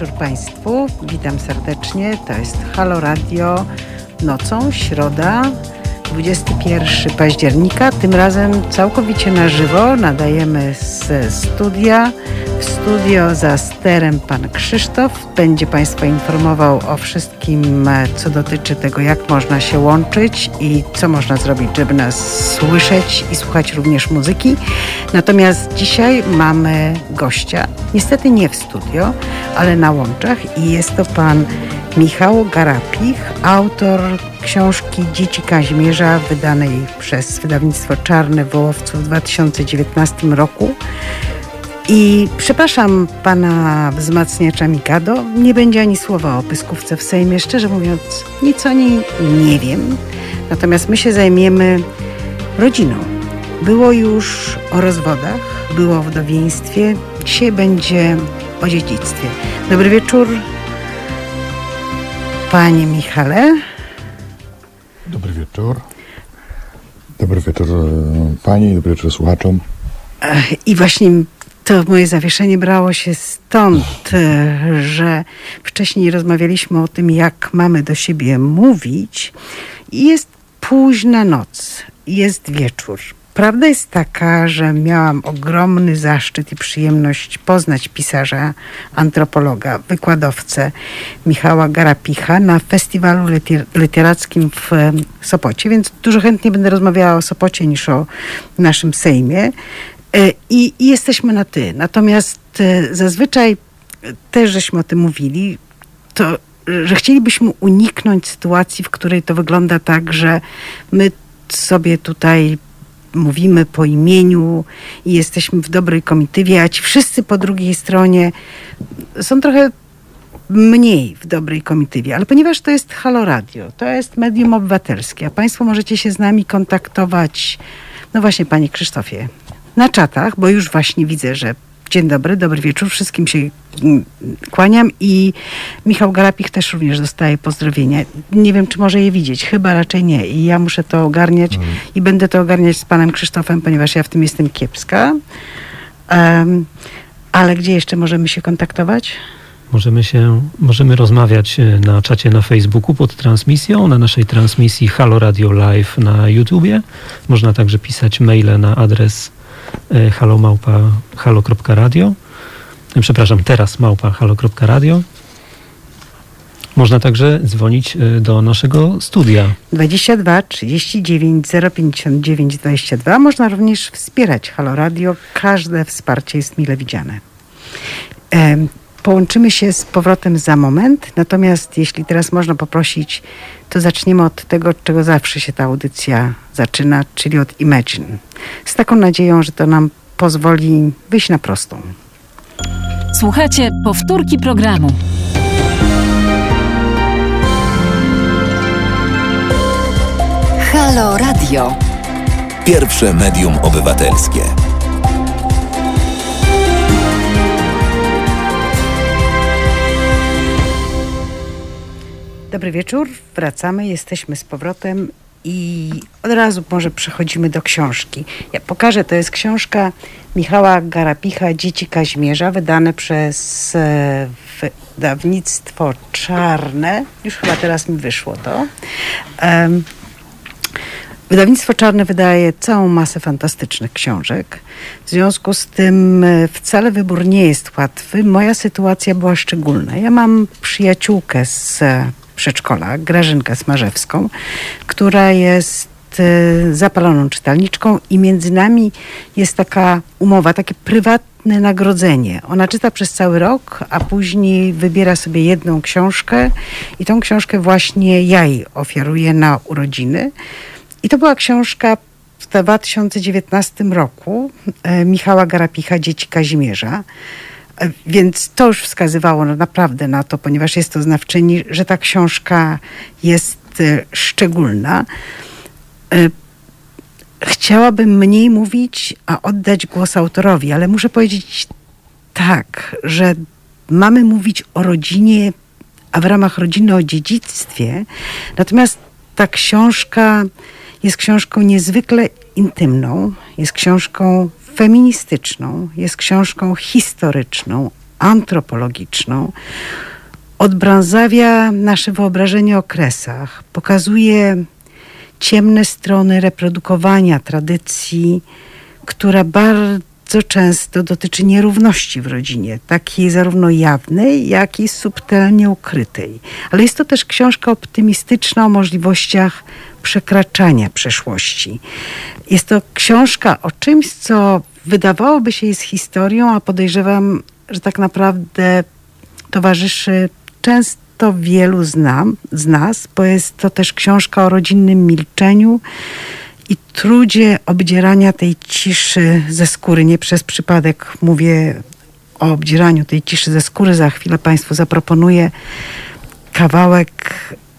wieczór Państwu. Witam serdecznie. To jest Halo Radio nocą, środa, 21 października. Tym razem całkowicie na żywo nadajemy z studia. W studio za sterem pan Krzysztof będzie Państwa informował o wszystkim, co dotyczy tego, jak można się łączyć i co można zrobić, żeby nas słyszeć i słuchać również muzyki. Natomiast dzisiaj mamy gościa, niestety nie w studio, ale na łączach i jest to pan Michał Garapich, autor książki Dzieci Kazimierza, wydanej przez wydawnictwo Czarne Wołowców w 2019 roku. I przepraszam pana wzmacniacza Mikado, nie będzie ani słowa o pyskówce w Sejmie. Szczerze mówiąc, nic o niej nie wiem. Natomiast my się zajmiemy rodziną. Było już o rozwodach, było o wdowieństwie, dzisiaj będzie o dziedzictwie. Dobry wieczór, panie Michale. Dobry wieczór. Dobry wieczór e, pani, dobry wieczór słuchaczom. I właśnie to moje zawieszenie brało się stąd, e, że wcześniej rozmawialiśmy o tym, jak mamy do siebie mówić i jest późna noc, jest wieczór. Prawda jest taka, że miałam ogromny zaszczyt i przyjemność poznać pisarza, antropologa, wykładowcę Michała Garapicha na festiwalu literackim w Sopocie, więc dużo chętniej będę rozmawiała o Sopocie niż o naszym Sejmie. E, I, i jesteśmy na ty. Natomiast e, zazwyczaj też żeśmy o tym mówili, to że chcielibyśmy uniknąć sytuacji, w której to wygląda tak, że my sobie tutaj mówimy po imieniu i jesteśmy w dobrej komitywie, a ci wszyscy po drugiej stronie są trochę mniej w dobrej komitywie, ale ponieważ to jest Halo Radio, to jest medium obywatelskie, a Państwo możecie się z nami kontaktować, no właśnie Panie Krzysztofie, na czatach, bo już właśnie widzę, że Dzień dobry, dobry wieczór. Wszystkim się mm, kłaniam i Michał Garapich też również dostaje pozdrowienia. Nie wiem, czy może je widzieć. Chyba raczej nie. I ja muszę to ogarniać mm. i będę to ogarniać z panem Krzysztofem, ponieważ ja w tym jestem kiepska. Um, ale gdzie jeszcze możemy się kontaktować? Możemy się, możemy rozmawiać e, na czacie na Facebooku pod transmisją, na naszej transmisji Halo Radio Live na YouTubie. Można także pisać maile na adres halo małpa halo.radio. E, przepraszam, teraz małpa halo.radio. Można także dzwonić e, do naszego studia. 22 39 059 22. Można również wspierać Halo Radio. Każde wsparcie jest mile widziane. Połączymy się z powrotem za moment, natomiast jeśli teraz można poprosić, to zaczniemy od tego, od czego zawsze się ta audycja zaczyna, czyli od Imagine. Z taką nadzieją, że to nam pozwoli wyjść na prostą. Słuchajcie powtórki programu. Halo Radio. Pierwsze medium obywatelskie. Dobry wieczór, wracamy, jesteśmy z powrotem i od razu może przechodzimy do książki. Ja pokażę, to jest książka Michała Garapicha Dzieci Kaźmierza, wydane przez e, wydawnictwo Czarne. Już chyba teraz mi wyszło to. Wydawnictwo Czarne wydaje całą masę fantastycznych książek. W związku z tym e, wcale wybór nie jest łatwy. Moja sytuacja była szczególna. Ja mam przyjaciółkę z przedszkola, Grażynkę Smarzewską, która jest e, zapaloną czytelniczką i między nami jest taka umowa, takie prywatne nagrodzenie. Ona czyta przez cały rok, a później wybiera sobie jedną książkę i tą książkę właśnie ja jej ofiaruję na urodziny. I to była książka w 2019 roku e, Michała Garapicha, Dzieci Kazimierza. Więc to już wskazywało naprawdę na to, ponieważ jest to znawczyni, że ta książka jest e, szczególna. E, chciałabym mniej mówić, a oddać głos autorowi, ale muszę powiedzieć tak, że mamy mówić o rodzinie, a w ramach rodziny o dziedzictwie. Natomiast ta książka jest książką niezwykle intymną, jest książką feministyczną, jest książką historyczną, antropologiczną, odbrązawia nasze wyobrażenie o kresach, pokazuje ciemne strony reprodukowania tradycji, która bardzo często dotyczy nierówności w rodzinie, takiej zarówno jawnej, jak i subtelnie ukrytej. Ale jest to też książka optymistyczna o możliwościach przekraczania przeszłości. Jest to książka o czymś, co wydawałoby się jest historią, a podejrzewam, że tak naprawdę towarzyszy często wielu znam, z nas, bo jest to też książka o rodzinnym milczeniu i trudzie obdzierania tej ciszy ze skóry. Nie przez przypadek mówię o obdzieraniu tej ciszy ze skóry. Za chwilę Państwu zaproponuję kawałek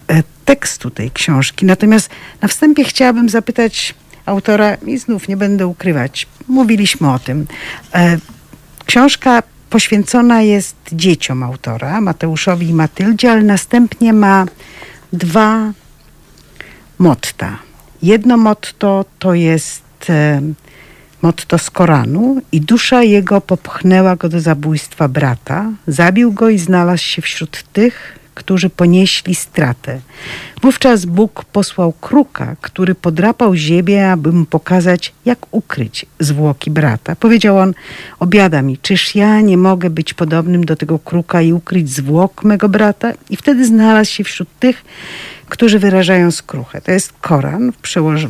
e, tekstu tej książki. Natomiast na wstępie chciałabym zapytać autora, i znów nie będę ukrywać, mówiliśmy o tym. E, książka poświęcona jest dzieciom autora, Mateuszowi i Matyldzie, ale następnie ma dwa motta. Jedno motto to jest e, motto z Koranu i dusza jego popchnęła go do zabójstwa brata, zabił go i znalazł się wśród tych, którzy ponieśli stratę. Wówczas Bóg posłał kruka, który podrapał ziemię, aby mu pokazać, jak ukryć zwłoki brata. Powiedział on, obiada mi, czyż ja nie mogę być podobnym do tego kruka i ukryć zwłok mego brata? I wtedy znalazł się wśród tych, którzy wyrażają skruchę. To jest Koran w, przełoż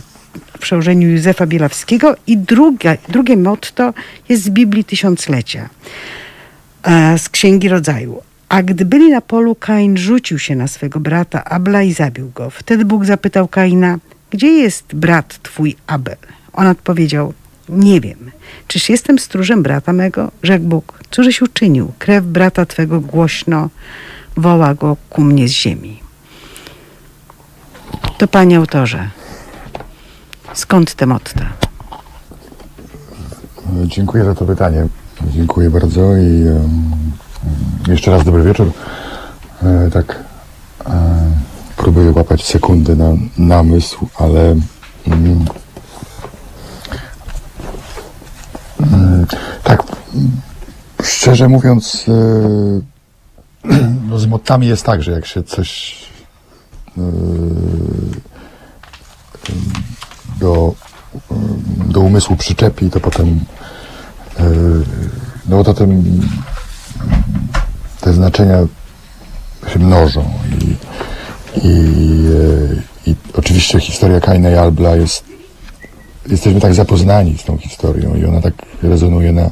w przełożeniu Józefa Bielawskiego i drugie, drugie motto jest z Biblii Tysiąclecia, e, z Księgi Rodzaju. A gdy byli na polu, Kain rzucił się na swego brata Abla i zabił go. Wtedy Bóg zapytał Kaina, gdzie jest brat twój Abel? On odpowiedział, nie wiem. Czyż jestem stróżem brata mego? Rzekł Bóg, cóżeś uczynił? Krew brata twego głośno woła go ku mnie z ziemi. To panie autorze, skąd te motta? Dziękuję za to pytanie. Dziękuję bardzo i um, jeszcze raz dobry wieczór. E, tak e, próbuję łapać sekundy na namysł, ale mm, mm, tak szczerze mówiąc e, no z motami jest tak, że jak się coś e, do, do umysłu przyczepi, to potem e, no to ten te znaczenia się mnożą i, i, e, i oczywiście historia Kaina i Albla jest jesteśmy tak zapoznani z tą historią i ona tak rezonuje na,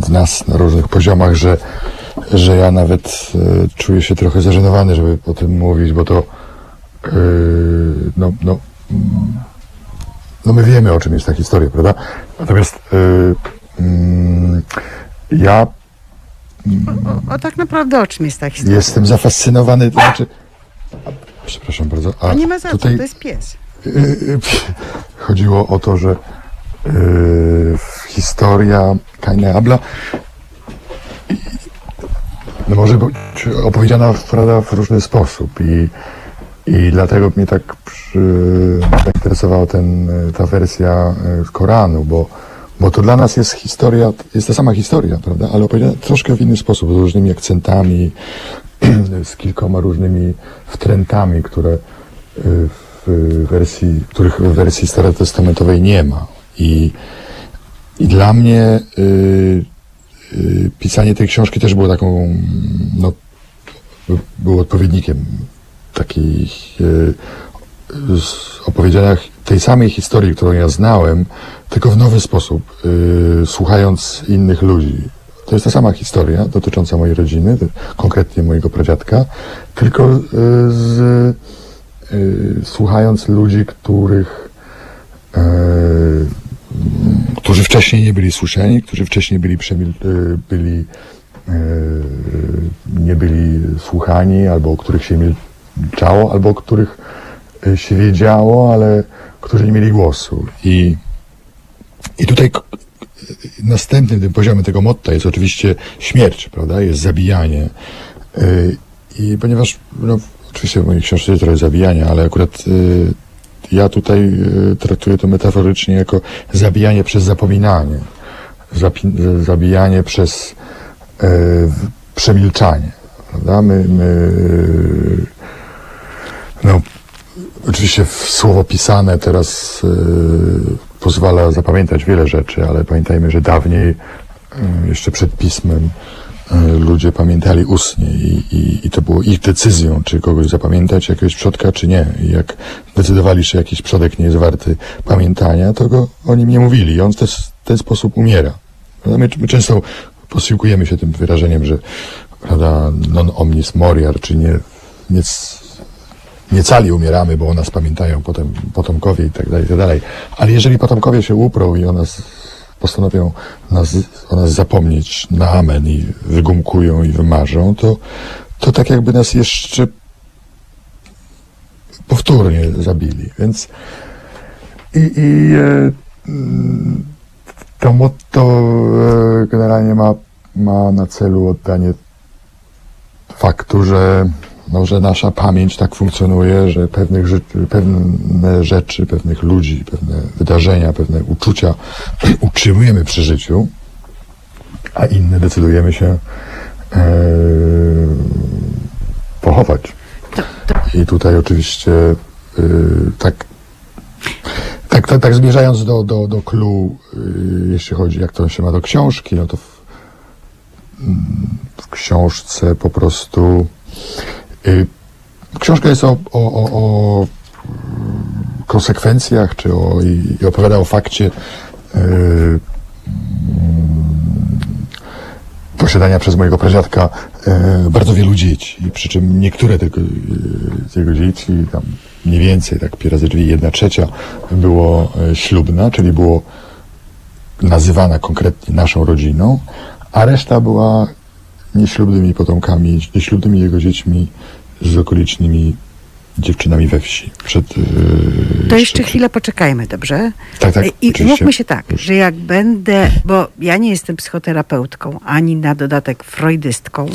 w nas na różnych poziomach, że, że ja nawet e, czuję się trochę zażenowany, żeby o tym mówić, bo to e, no, no, no my wiemy o czym jest ta historia, prawda? Natomiast mm, ja O, o tak naprawdę o czym jest ta historia? jestem zafascynowany, to znaczy... A, przepraszam bardzo. A A nie ma za tutaj co, to jest pies. chodziło o to, że y, historia Kaina Abla no może być opowiedziana prawda, w różny sposób i, i dlatego mnie tak przy, zainteresowała ten, ta wersja y, z Koranu, bo, bo to dla nas jest historia, jest ta sama historia, prawda, ale opowiedziana troszkę w inny sposób, z różnymi akcentami, z kilkoma różnymi wtrętami, które y, w wersji, których w wersji starotestamentowej nie ma. I, i dla mnie y, y, pisanie tej książki też było taką, no, było odpowiednikiem takich y, z opowiedzienia tej samej historii, którą ja znałem, tylko w nowy sposób, y, słuchając innych ludzi. To jest ta sama historia dotycząca mojej rodziny, konkretnie mojego pradziadka, tylko y, z, y, słuchając ludzi, których m, którzy wcześniej nie byli słyszeni, którzy wcześniej byli, y, byli nie byli słuchani, albo o których się milczało, albo o których się wiedziało, ale którzy nie mieli głosu. I, i tutaj następnym tym poziomem tego motta jest oczywiście śmierć, prawda? Jest zabijanie. Y, I ponieważ, no, oczywiście w mojej książce jest trochę zabijania, ale akurat y, ja tutaj y, traktuję to metaforycznie jako zabijanie przez zapominanie. zapi- zabijanie przez przemilczanie. Prawda? My, my, no, oczywiście słowo pisane teraz e, pozwala zapamiętać wiele rzeczy, ale pamiętajmy, że dawniej, e, jeszcze przed pismem, e, ludzie pamiętali ustnie i, i, i to było ich decyzją, czy kogoś zapamiętać, jakiegoś przodka, czy nie. I jak decydowali, że jakiś przodek nie jest warty pamiętania, to go o nim nie mówili i on w ten, ten sposób umiera. Prawda? My, my często posiłkujemy się tym wyrażeniem, że prawda, non omnis moriar, czy nie, nie, nie cali umieramy, bo o nas pamiętają potem potomkowie tak i tak dalej. Ale jeżeli potomkowie się uprą i o nas postanowią nas, o nas zapomnieć na amen i wygumkują i wymarzą, to, to tak jakby nas jeszcze powtórnie zabili. Więc i, i e, to motto e, generalnie ma, ma na celu oddanie faktu, że, no, że nasza pamięć tak funkcjonuje, że pewnych, ży- pewne rzeczy, pewnych ludzi, pewne wydarzenia, pewne uczucia utrzymujemy przy życiu, a inne decydujemy się e, pochować. I tutaj oczywiście y, tak, tak, tak, tak zmierzając do, do, do clue, y, jeśli chodzi jak to się ma do książki, no to w, w książce po prostu książka jest o, o, o, o konsekwencjach, czy o, i, opowiada o fakcie y, posiadania przez mojego pradziadka e, bardzo wielu dzieci. Przy czym niektóre tego, e, tego dzieci, tam mniej więcej, tak pi razy drzwi, jedna trzecia, było e, ślubna, czyli było nazywana konkretnie naszą rodziną, a reszta była nieślubnymi potomkami, nieślubnymi jego dziećmi z okolicznymi dziewczynami we wsi. Przed, e, To jeszcze chwilę poczekajmy, dobrze? Tak, tak, I oczywiście. mówmy się tak, że jak będę, bo ja nie jestem psychoterapeutką, ani na dodatek freudystką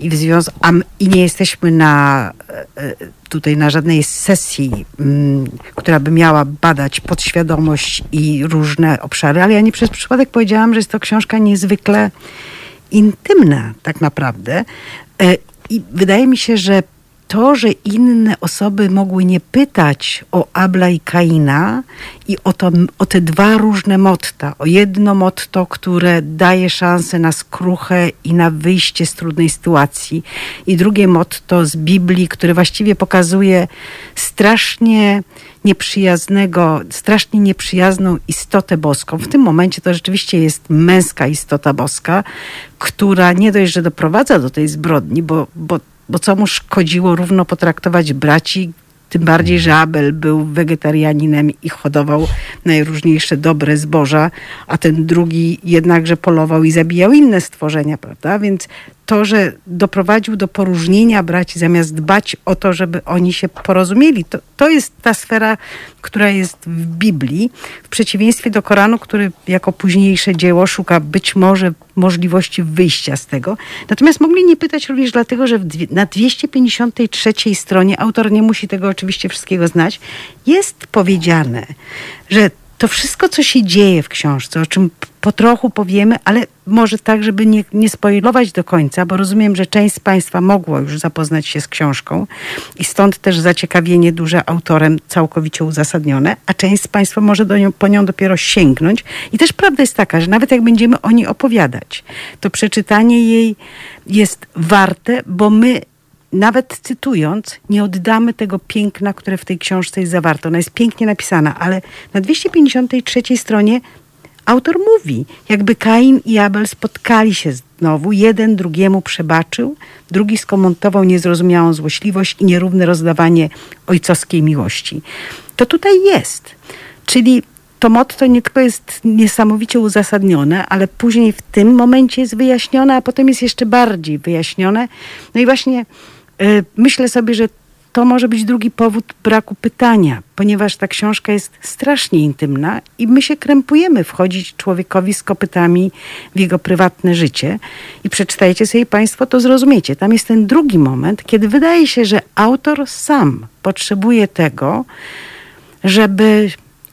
i w związku, a m- i nie jesteśmy na e, e, tutaj na żadnej sesji, mm, która by miała badać podświadomość i różne obszary, ale ja nie przez przypadek powiedziałam, że jest to książka niezwykle intymna tak naprawdę. E, I wydaje mi się, że to, że inne osoby mogły nie pytać o Abla i Kaina i o, to, o te dwa różne motta. O jedno motto, które daje szansę na skruchę i na wyjście z trudnej sytuacji. I drugie motto z Biblii, które właściwie pokazuje strasznie nieprzyjaznego, strasznie nieprzyjazną istotę boską. W tym momencie to rzeczywiście jest męska istota boska, która nie dość, że doprowadza do tej zbrodni, bo, bo, bo co mu szkodziło równo potraktować braci, tym bardziej, że Abel był wegetarianinem i hodował najróżniejsze dobre zboża, a ten drugi jednakże polował i zabijał inne stworzenia, prawda? Więc to, że doprowadził do poróżnienia braci, zamiast dbać o to, żeby oni się porozumieli, to, to jest ta sfera, która jest w Biblii, w przeciwieństwie do Koranu, który jako późniejsze dzieło szuka być może możliwości wyjścia z tego. Natomiast mogli nie pytać również dlatego, że na 253 stronie, autor nie musi tego oczywiście wszystkiego znać, jest powiedziane, że to wszystko, co się dzieje w książce, o czym po trochu powiemy, ale może tak, żeby nie, nie spoilować do końca, bo rozumiem, że część z Państwa mogło już zapoznać się z książką i stąd też zaciekawienie duże autorem całkowicie uzasadnione, a część z Państwa może do nią, po nią dopiero sięgnąć. I też prawda jest taka, że nawet jak będziemy o niej opowiadać, to przeczytanie jej jest warte, bo my nawet cytując, nie oddamy tego piękna, które w tej książce jest zawarte. Ona jest pięknie napisana, ale na 253 stronie autor mówi, jakby Kain i Abel spotkali się znowu, jeden drugiemu przebaczył, drugi skomentował niezrozumiałą złośliwość i nierówne rozdawanie ojcowskiej miłości. To tutaj jest. Czyli to motto nie tylko jest niesamowicie uzasadnione, ale później w tym momencie jest wyjaśnione, a potem jest jeszcze bardziej wyjaśnione. No i właśnie myślę sobie, że to może być drugi powód braku pytania, ponieważ ta książka jest strasznie intymna i my się krępujemy wchodzić człowiekowi z kopytami w jego prywatne życie. I przeczytajcie sobie Państwo, to zrozumiecie. Tam jest ten drugi moment, kiedy wydaje się, że autor sam potrzebuje tego, żeby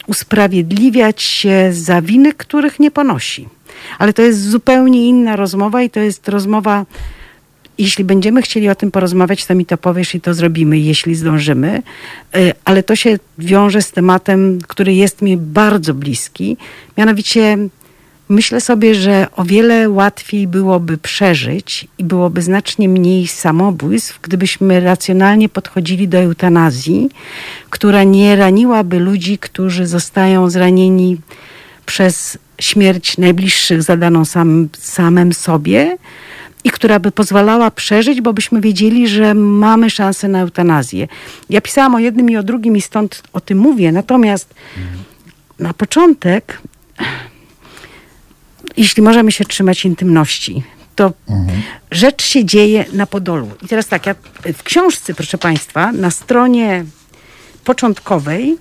usprawiedliwiać się za winy, których nie ponosi. Ale to jest zupełnie inna rozmowa i to jest rozmowa jeśli będziemy chcieli o tym porozmawiać, to mi to powiesz i to zrobimy, jeśli zdążymy. Y, Ale to się wiąże z tematem, który jest mi bardzo bliski. Mianowicie myślę sobie, że o wiele łatwiej byłoby przeżyć i byłoby znacznie mniej samobójstw, gdybyśmy racjonalnie podchodzili do eutanazji, która nie raniłaby ludzi, którzy zostają zranieni przez śmierć najbliższych zadaną sam, samym sobie i która by pozwalała przeżyć, bo byśmy wiedzieli, że mamy szansę na eutanazję. Ja pisałam o jednym i o drugim i stąd o tym mówię. Natomiast na początek, jeśli możemy się trzymać intymności, to rzecz się dzieje na Podolu. I teraz tak, ja w książce, proszę Państwa, na stronie początkowej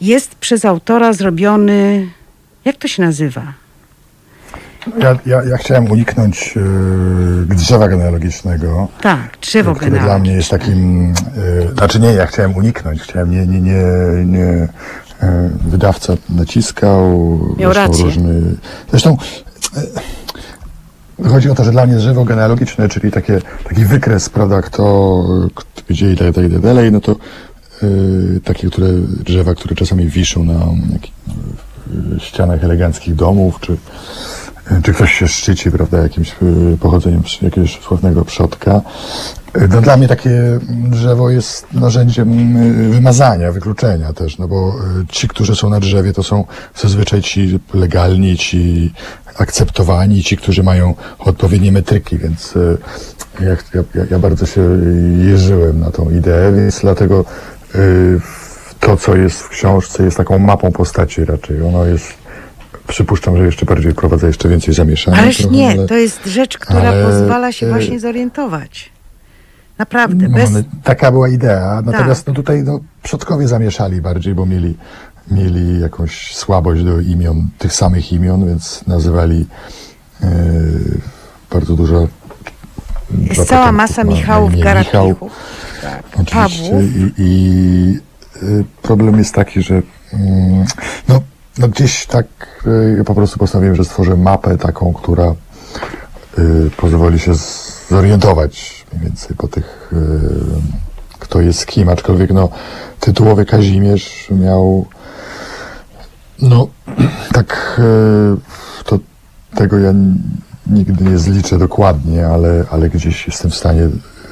jest przez autora zrobiony, jak to się nazywa? Ja, ja, ja chciałem uniknąć e, drzewa genealogicznego. Tak, drzewo które dla mnie genealogiczne. jest takim, e, znaczy nie, ja chciałem uniknąć, chciałem nie, nie, nie, nie e, wydawca naciskał, Miał rację. różny, zresztą chodzi o to, że dla mnie drzewo genealogiczne, czyli takie, taki wykres, prawda, kto, gdzie i tak, tak, tak dalej, no to e, takie, które, drzewa, które czasami wiszą na e, ścianach eleganckich domów, czy czy ktoś się szczyci, prawda, jakimś y, pochodzeniem jakiegoś sławnego przodka. No dla mnie takie drzewo jest narzędziem y, wymazania, wykluczenia też, no bo y, ci, którzy są na drzewie, to są zazwyczaj ci legalni, ci akceptowani, ci, którzy mają odpowiednie metryki, więc ja, ja, ja- bardzo się jeżyłem na tą ideę, więc dlatego to, co jest w książce, jest taką mapą postaci raczej. Ono jest Przypuszczam, że jeszcze bardziej wprowadza jeszcze więcej zamieszania. Ależ trochę, nie, ale- to jest rzecz, która ale, pozwala się e, właśnie zorientować. Naprawdę, No, bez... ale taka była idea. Natomiast Tak. no, tutaj no, przodkowie zamieszali bardziej, bo mieli, mieli jakąś słabość do imion, tych samych imion, więc nazywali e, bardzo dużo. Jest cała masa ma na Michałów Garapichów. Tak. Oczywiście. Pawłów. I, i y, problem jest taki, że mm, no, no gdzieś tak y, po prostu postanowiłem, że stworzę mapę taką, która y, pozwoli się zorientować mniej więcej po tych, y, kto jest kim, aczkolwiek no, tytułowy Kazimierz miał no, tak y, to tego ja nigdy nie zliczę dokładnie, ale, ale gdzieś jestem w stanie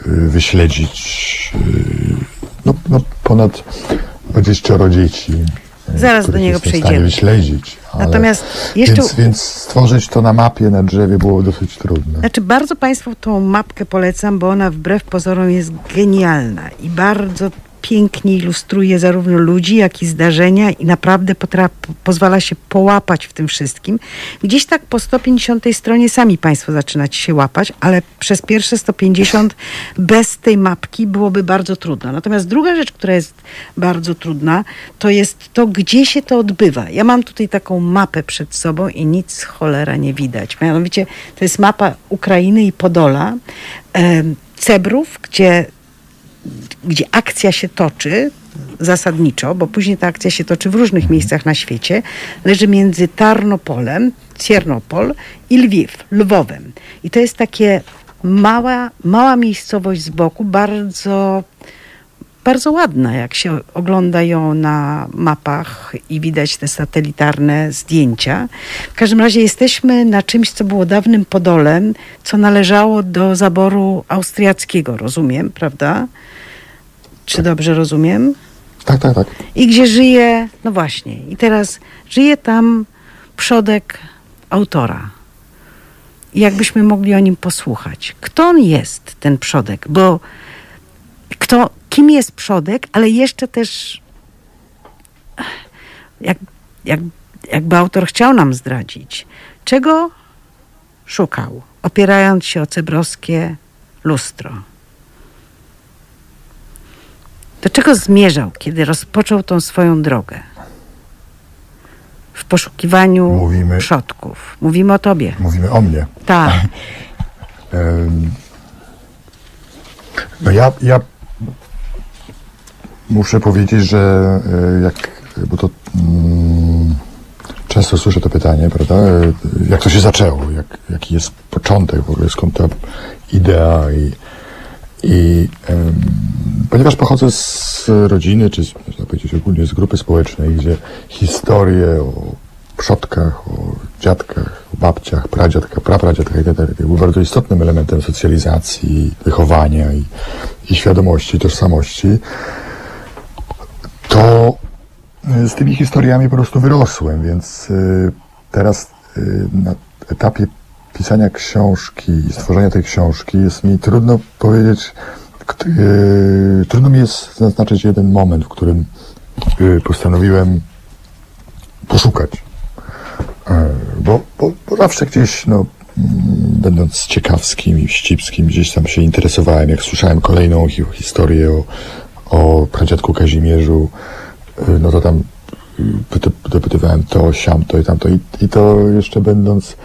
wyśledzić no, no ponad 20 dzieci. Zaraz do niego przejdziemy. wyśledzić. Ale, Natomiast jeszcze- Więc, więc stworzyć to na mapie, na drzewie było dosyć trudne. Znaczy bardzo Państwu tą mapkę polecam, bo ona wbrew pozorom jest genialna i bardzo pięknie ilustruje zarówno ludzi, jak i zdarzenia i naprawdę potra- pozwala się połapać w tym wszystkim. Gdzieś tak po 150 stronie sami Państwo zaczynacie się łapać, ale przez pierwsze 150 bez tej mapki byłoby bardzo trudno. Natomiast druga rzecz, która jest bardzo trudna, to jest to, gdzie się to odbywa. Ja mam tutaj taką mapę przed sobą i nic cholera nie widać. Mianowicie to jest mapa Ukrainy i Podola, Cebrów, gdzie gdzie akcja się toczy zasadniczo, bo później ta akcja się toczy w różnych miejscach na świecie, leży między Tarnopolem, Ciernopol i Lwiw, Lwowem. I to jest takie mała, mała miejscowość z boku, bardzo bardzo ładna, jak się ogląda ją na mapach i widać te satelitarne zdjęcia. W każdym razie jesteśmy na czymś, co było dawnym Podolem, co należało do zaboru austriackiego, rozumiem, prawda? Czy dobrze rozumiem? Tak, tak, tak. I gdzie żyje, no właśnie, i teraz żyje tam przodek autora. I jakbyśmy mogli o nim posłuchać. Kto on jest, ten przodek? Bo kto, kim jest przodek, ale jeszcze też jak, jak, jakby autor chciał nam zdradzić, czego szukał, opierając się o cebrowskie lustro. Do czego zmierzał, kiedy rozpoczął tą swoją drogę? W poszukiwaniu Mówimy- przodków. Mówimy o tobie. Mówimy o mnie. Tak. No ja, ja muszę powiedzieć, że e, jak, bo to mm, często słyszę to pytanie, prawda? e, Jak to się zaczęło? Jak, jaki jest początek w ogóle? Skąd ta idea? I, i ponieważ pochodzę z rodziny, czy z, można powiedzieć ogólnie z grupy społecznej, gdzie historie o przodkach, o dziadkach, o babciach, pradziadkach, prapradziadkach itd. były bardzo istotnym elementem socjalizacji, wychowania i, i świadomości, tożsamości, to y, z tymi historiami po prostu wyrosłem, więc y, teraz y, na etapie pisania książki i stworzenia tej książki jest mi trudno powiedzieć, trudno mi jest zaznaczyć jeden moment, w którym postanowiłem poszukać. E, Bo, bo, bo zawsze gdzieś, no, będąc ciekawskim i wścibskim, gdzieś tam się interesowałem, jak słyszałem kolejną hi historię o, o pradziadku Kazimierzu, y, no to tam y, dopytywałem to, siam, to i tamto. I, I to jeszcze będąc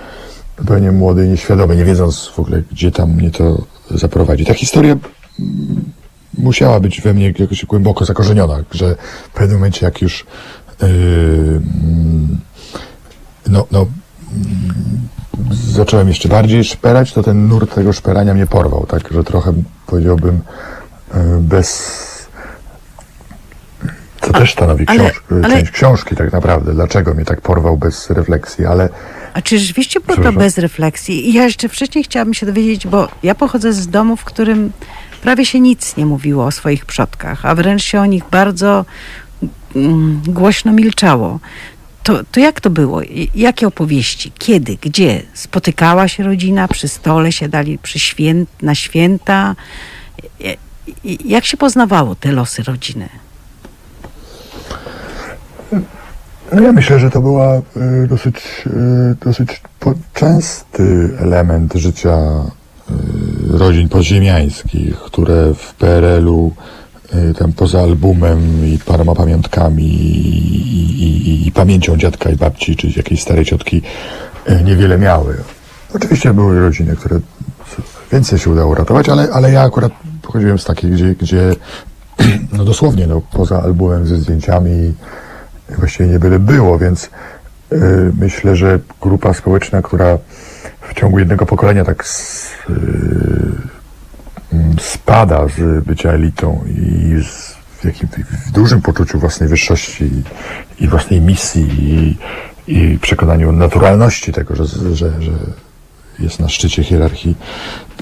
zupełnie młody i nieświadomy, nie wiedząc w ogóle, gdzie tam mnie to zaprowadzi. Ta historia musiała być we mnie jakoś głęboko zakorzeniona, że w pewnym momencie, jak już yy, no, no, mm, zacząłem jeszcze bardziej szperać, to ten nurt tego szperania mnie porwał, tak, że trochę powiedziałbym yy, bez... To też stanowi ale- książ- ale- część książki tak naprawdę, dlaczego mnie tak porwał bez refleksji, ale A czy rzeczywiście było to bez refleksji? I ja jeszcze wcześniej chciałabym się dowiedzieć, bo ja pochodzę z domu, w którym prawie się nic nie mówiło o swoich przodkach, a wręcz się o nich bardzo mm, głośno milczało. To, to jak to było? Jakie opowieści? Kiedy? Gdzie? Spotykała się rodzina? Przy stole siadali przy święt, na święta? Jak się poznawało te losy rodziny? No ja myślę, że to była y, dosyć, y, dosyć częsty element życia y, rodzin podziemiańskich, które w PRL-u tam poza albumem i paroma pamiątkami i, i, i, pamięcią dziadka i babci, czy jakiejś starej ciotki niewiele miały. Oczywiście były rodziny, które więcej się udało ratować, ale, ale ja akurat pochodziłem z takiej, gdzie, gdzie no dosłownie, no, poza albumem ze zdjęciami właściwie nie byle było, więc y, myślę, że grupa społeczna, która w ciągu jednego pokolenia tak y, mm, spada z bycia elitą i z, w, jakim, dużym poczuciu własnej wyższości i, i własnej misji i, i przekonaniu naturalności tego, że, że, że jest na szczycie hierarchii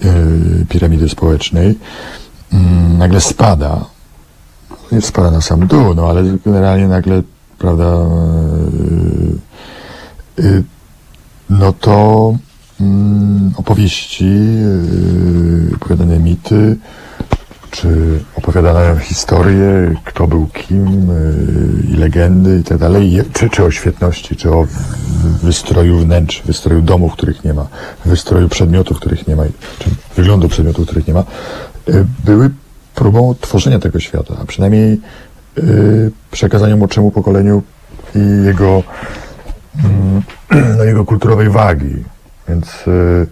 y, piramidy społecznej, mm, nagle spada. Nie spada na sam dół, no ale generalnie nagle, prawda, yy, yy, no to mm, opowieści, yy, opowiadane mity, czy opowiadane historie, kto był kim, i legendy i tak dalej, czy, czy o świetności, czy o wystroju wnętrz, wystroju domów, których nie ma, wystroju przedmiotów, których nie ma, czy wyglądu przedmiotów, których nie ma, były próbą tworzenia tego świata, a przynajmniej przekazania młodszemu pokoleniu i jego, mm, no, jego kulturowej wagi. Więc yy,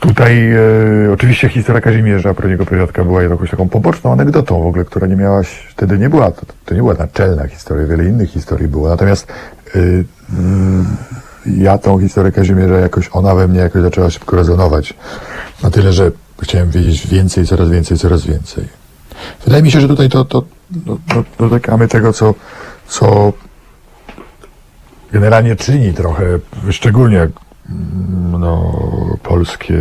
tutaj yy, oczywiście historia Kazimierza, Proniego Pradziadka była jakąś taką poboczną anegdotą w ogóle, która nie miała, wtedy nie była, to, to nie była naczelna historia, wiele innych historii było. Natomiast yy, ja tą historię Kazimierza jakoś, ona we mnie jakoś zaczęła szybko rezonować. Na tyle, że chciałem wiedzieć więcej, coraz więcej, coraz więcej. Wydaje mi się, że tutaj to, to do, dotykamy tego, co, co generalnie czyni trochę, szczególnie mm, no, polskie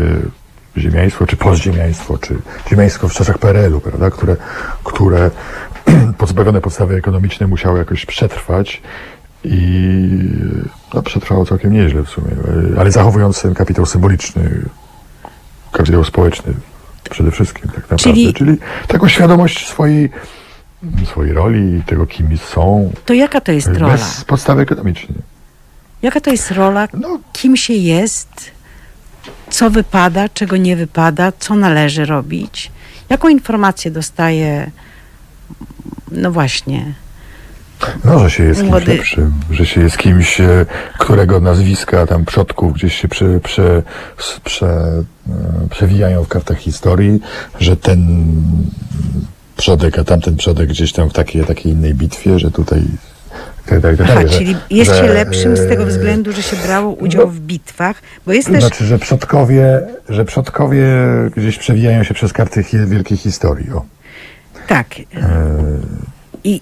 ziemiaństwo, czy postziemiaństwo, czy ziemiaństwo w czasach PRL-u, prawda, które, które pozbawione podstawy ekonomiczne musiały jakoś przetrwać i no, przetrwało całkiem nieźle w sumie, ale zachowując ten kapitał symboliczny, kapitał społeczny przede wszystkim tak naprawdę. Czyli- Czyli, taką świadomość swojej, swojej roli i tego, kim są, To jaka to jest rola? bez podstawy ekonomicznej. Jaka to jest rola? No, Kim się jest? Co wypada, czego nie wypada? Co należy robić? Jaką informację dostaje? No właśnie. No, że się jest kimś Młody- lepszym, że się jest kimś, e, którego nazwiska tam przodków gdzieś się prze, prze, prze, e, przewijają w kartach historii, że ten przodek, a tamten przodek gdzieś tam w takiej, takiej innej bitwie, że tutaj tak tak Aha, dalej, że- czyli jest się lepszym z tego e, względu, że się brało udział w bitwach, bo jest też... Znaczy, że przodkowie, że przodkowie gdzieś przewijają się przez karty wielkiej historii. O. Tak. I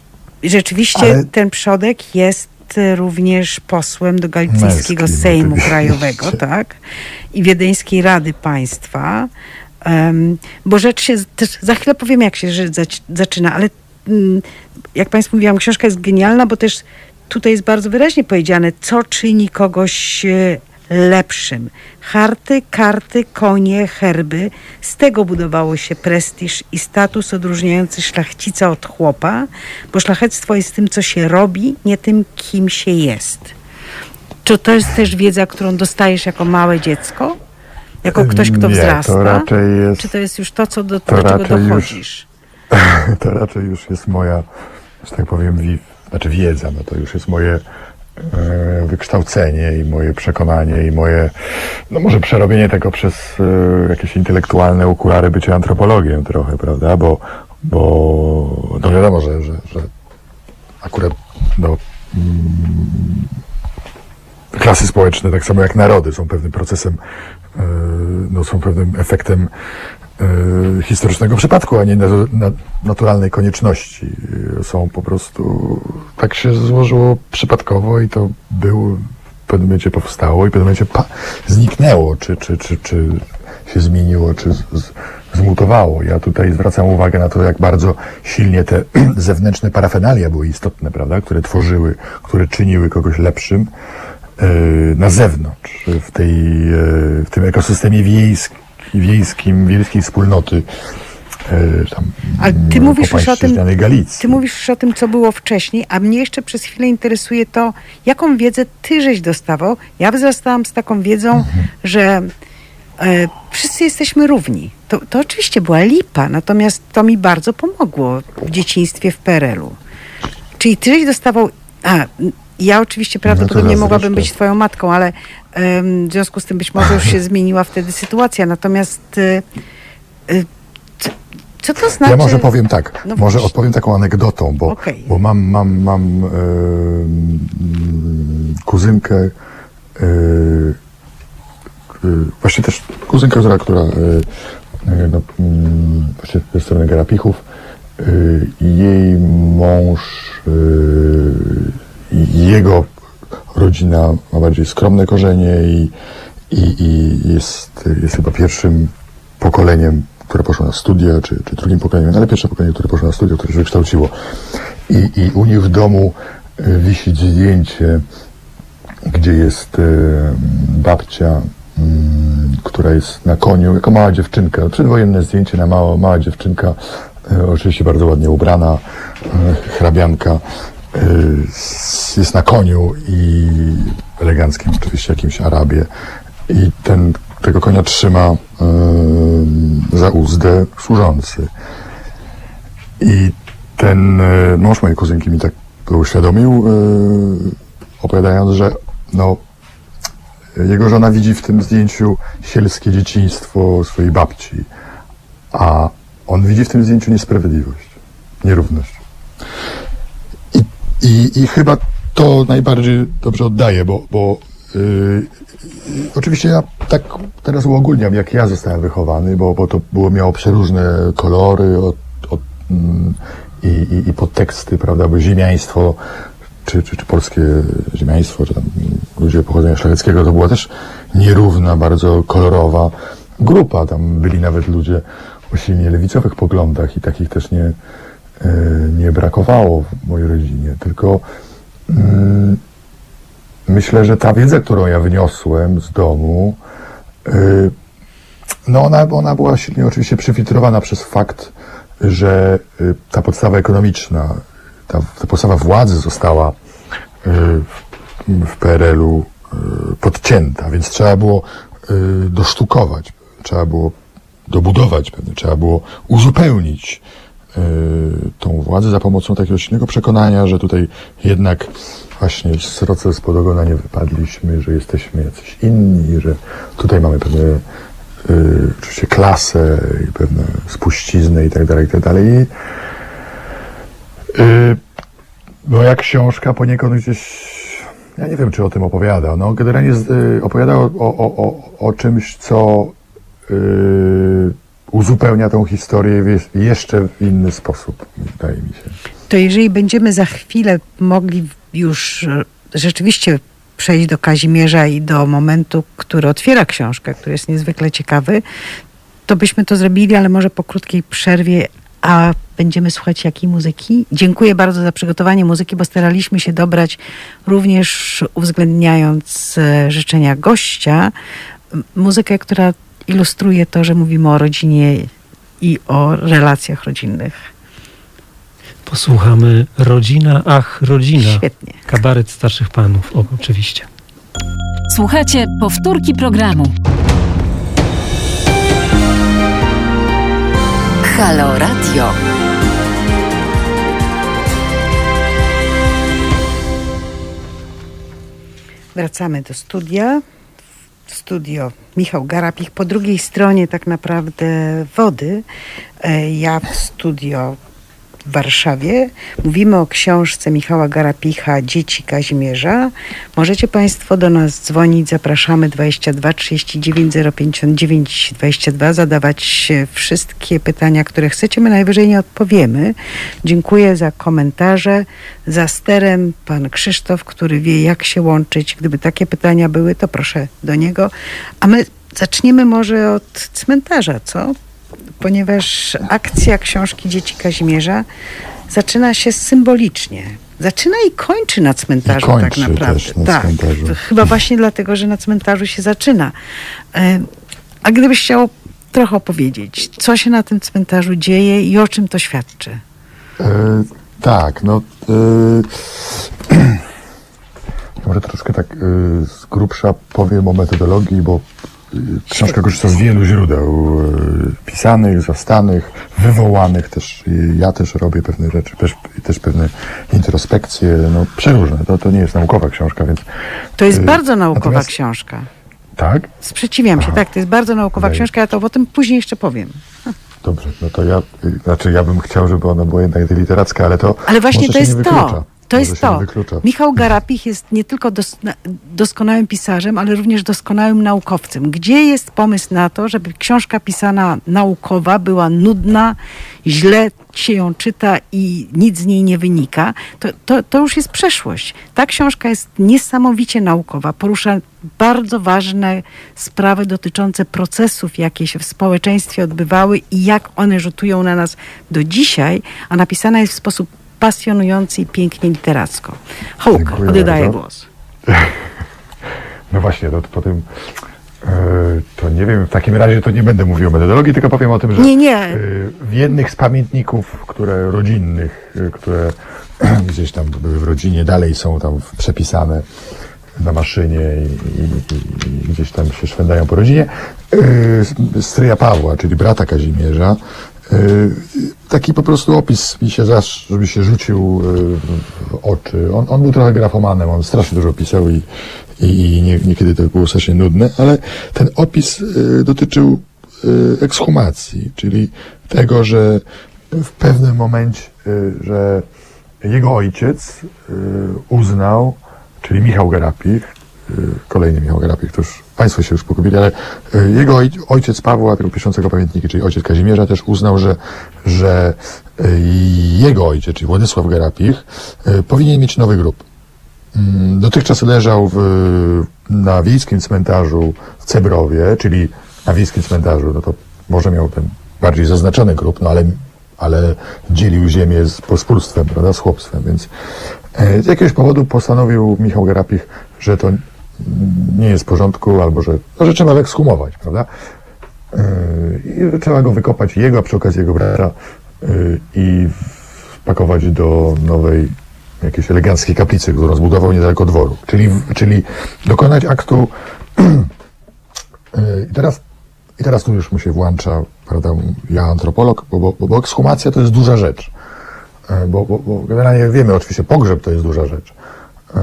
rzeczywiście Ale- ten przodek jest e, również posłem do Galicyjskiego Męskim, Sejmu oczywiście. Krajowego, tak? I Wiedeńskiej Rady Państwa. Em, bo rzecz się, też za chwilę powiem, jak się rzecz zac- zaczyna, ale mm, jak Państwu mówiłam, książka jest genialna, bo też tutaj jest bardzo wyraźnie powiedziane, co czyni kogoś e, lepszym. Harty, karty, konie, herby. Z tego budowało się prestiż i status odróżniający szlachcica od chłopa, bo szlachectwo jest tym, co się robi, nie tym, kim się jest. Czy to jest też wiedza, którą dostajesz jako małe dziecko? Jako ktoś, kto Nie, wzrasta? to raczej jest, Czy to jest już to, co do, to do czego raczej już- dochodzisz? to raczej już jest moja, że tak powiem, wi, znaczy wiedza, no to już jest moje wykształcenie i moje przekonanie i moje, no może przerobienie tego przez e, jakieś intelektualne okulary bycia antropologiem trochę, prawda, bo, bo no wiadomo, że, że, że akurat no, mm, klasy społeczne, tak samo jak narody, są pewnym procesem, e, no, są pewnym efektem e, historycznego przypadku, a nie na, na, naturalnej konieczności. E, Są po prostu, tak się złożyło przypadkowo i to był, w pewnym momencie powstało i w pewnym momencie zniknęło, czy, czy, czy, czy się zmieniło, czy z, z, zmutowało. Ja tutaj zwracam uwagę na to, jak bardzo silnie te zewnętrzne parafenalia były istotne, prawda, które tworzyły, które czyniły kogoś lepszym e, na zewnątrz, w, tej, w tym ekosystemie wiejskim, wiejskim, wiejskiej wspólnoty. e, Tam, Ale ty mówisz już o tym, ty mówisz już o tym, co było wcześniej, a mnie jeszcze przez chwilę interesuje to, jaką wiedzę ty żeś dostawał. Ja wzrastałam z taką wiedzą, Mhm. że e, wszyscy jesteśmy równi. To, to oczywiście była lipa, natomiast to mi bardzo pomogło w dzieciństwie w PRL-u. Czyli ty żeś dostawał... A, ja oczywiście prawdopodobnie raz mogłabym być twoją matką, ale w związku z tym być może już się zmieniła wtedy sytuacja. Natomiast e, e, co, to znaczy... Ja może powiem tak, No może właśnie. odpowiem taką anegdotą, bo, Okej. bo mam, mam, mam kuzynkę, e, właśnie też kuzynkę, która, która e, e, no, mm, właśnie ze strony Garapichów, e, jej mąż i jego rodzina ma bardziej skromne korzenie i, i, i jest, jest chyba pierwszym pokoleniem, które poszło na studia, czy, czy drugim pokoleniem, ale pierwsze pokolenie, które poszło na studia, które się wykształciło. I, i u nich w domu y, wisi zdjęcie, gdzie jest y, babcia, mm, która jest na koniu, jako mała dziewczynka, przedwojenne zdjęcie na mała, mała dziewczynka, y, oczywiście bardzo ładnie ubrana, hrabianka, jest na koniu i eleganckim oczywiście jakimś Arabie i ten, tego konia trzyma y, za uzdę służący. I ten y, mąż mojej kuzynki mi tak to uświadomił, y, opowiadając, że no, jego żona widzi w tym zdjęciu sielskie dzieciństwo swojej babci, a on widzi w tym zdjęciu niesprawiedliwość, nierówność. I, i, chyba to najbardziej dobrze oddaje, bo, bo yy, Oczywiście ja tak teraz uogólniam, jak ja zostałem wychowany, bo, bo to było, miało przeróżne kolory od, od, mm, i, i, podteksty, prawda, bo ziemiaństwo, czy, czy, czy polskie ziemiaństwo, czy tam ludzie pochodzenia szlacheckiego, to była też nierówna, bardzo kolorowa grupa. Tam byli nawet ludzie o silnie lewicowych poglądach i takich też nie, nie brakowało w mojej rodzinie. Tylko mm, myślę, że ta wiedza, którą ja wyniosłem z domu, y, no ona, ona była silnie oczywiście przefiltrowana przez fakt, że y, ta podstawa ekonomiczna, ta, ta podstawa władzy została y, w, PRL-u y, podcięta, więc trzeba było y, dosztukować, trzeba było dobudować trzeba było uzupełnić y, tą władzę za pomocą takiego silnego przekonania, że tutaj jednak właśnie z roce spod ogona nie wypadliśmy, że jesteśmy jacyś inni, że tutaj mamy pewne y, oczywiście klasę i pewne spuścizny i tak dalej, i tak dalej. Y, jak książka poniekąd gdzieś, ja nie wiem czy o tym opowiada, no generalnie z, y, opowiada o, o, o, o, o czymś, co y, uzupełnia tą historię w jeszcze w inny sposób, wydaje mi się. To jeżeli będziemy za chwilę mogli już e, rzeczywiście przejść do Kazimierza i do momentu, który otwiera książkę, który jest niezwykle ciekawy, to byśmy to zrobili, ale może po krótkiej przerwie, a będziemy słuchać jakiej muzyki? Dziękuję bardzo za przygotowanie muzyki, bo staraliśmy się dobrać również uwzględniając e, życzenia gościa, muzykę, która ilustruje to, że mówimy o rodzinie i o relacjach rodzinnych. Posłuchamy Rodzina, ach, rodzina. Świetnie. Kabaret starszych panów, o, oczywiście. Słuchacie powtórki programu. Halo Radio. Wracamy do studia. Studio Michał Garapich. Po drugiej stronie tak naprawdę wody. E, Ja w studio w Warszawie. Mówimy o książce Michała Garapicha Dzieci Kazimierza. Możecie Państwo do nas dzwonić. Zapraszamy 22 39 059 22. Zadawać wszystkie pytania, które chcecie. My najwyżej nie odpowiemy. Dziękuję za komentarze. Za sterem pan Krzysztof, który wie jak się łączyć. Gdyby takie pytania były, to proszę do niego. A my zaczniemy może od cmentarza, co? Ponieważ akcja książki Dzieci Kazimierza zaczyna się symbolicznie. Zaczyna i kończy na cmentarzu I kończy tak naprawdę. na tak, cmentarzu. Chyba właśnie dlatego, że na cmentarzu się zaczyna. E, A gdybyś chciał trochę opowiedzieć, co się na tym cmentarzu dzieje i o czym to świadczy? E, tak, no. E, może troszkę tak e, z grubsza powiem o metodologii, bo książka korzysta z wielu źródeł e, pisanych, zastanych, wywołanych też. Ja też robię pewne rzeczy, też, też pewne introspekcje, no przeróżne. To, to nie jest naukowa książka, więc To jest E, bardzo naukowa natomiast- książka. tak. Sprzeciwiam się, Aha. tak, to jest bardzo naukowa Okej. książka, ja to o tym później jeszcze powiem. Dobrze, no to ja, y, znaczy ja bym chciał, żeby ona była jednak literacka, ale to Ale właśnie to się jest to. To jest to. wyklucza. Michał Garapich jest nie tylko dosna- doskonałym pisarzem, ale również doskonałym naukowcem. Gdzie jest pomysł na to, żeby książka pisana naukowa była nudna, źle się ją czyta i nic z niej nie wynika? To, to, to już jest przeszłość. Ta książka jest niesamowicie naukowa. Porusza bardzo ważne sprawy dotyczące procesów, jakie się w społeczeństwie odbywały i jak one rzutują na nas do dzisiaj, a napisana jest w sposób pasjonujący i pięknie literacko. Hołk, Dziękuję oddaję bardzo. głos. No właśnie, to, to po tym, e, to nie wiem, w takim razie to nie będę mówił o metodologii, tylko powiem o tym, że Nie, nie. e, w jednych z pamiętników, które rodzinnych, e, które gdzieś tam były w rodzinie, dalej są tam przepisane na maszynie i, i, i gdzieś tam się szwędają po rodzinie, stryja Pawła, czyli brata Kazimierza, taki po prostu opis mi się zasz, żeby się rzucił e, w oczy. On, on był trochę grafomanem, on strasznie dużo pisał i, i, nie, niekiedy to było strasznie nudne, ale ten opis e, dotyczył e, ekshumacji, czyli tego, że w pewnym momencie, e, że jego ojciec e, uznał, czyli Michał Garapich, kolejny Michał Garapich, to już Państwo się już pogubili, ale y, jego oj- ojciec Pawła, tego piszącego pamiętniki, czyli ojciec Kazimierza też uznał, że, że y, jego ojciec, czyli Władysław Garapich, y, powinien mieć nowy grób. Mm, Dotychczas leżał w, na wiejskim cmentarzu w Cebrowie, czyli na wiejskim cmentarzu, no to może miał ten bardziej zaznaczony grób, no ale, ale dzielił ziemię z pospólstwem, prawda, z chłopstwem, więc z jakiegoś powodu postanowił Michał Garapich, że to nie jest w porządku, albo że, no, że trzeba go ekshumować, prawda? Yy, trzeba go wykopać, jego, a przy okazji jego brata, yy, i wpakować do nowej jakiejś eleganckiej kaplicy, którą zbudował niedaleko dworu. Czyli, czyli dokonać aktu. Yy, I teraz, I teraz tu już mu się włącza, prawda, ja antropolog, bo, bo, bo ekshumacja to jest duża rzecz. Yy, Bo, bo, bo generalnie wiemy, oczywiście pogrzeb to jest duża rzecz. Yy,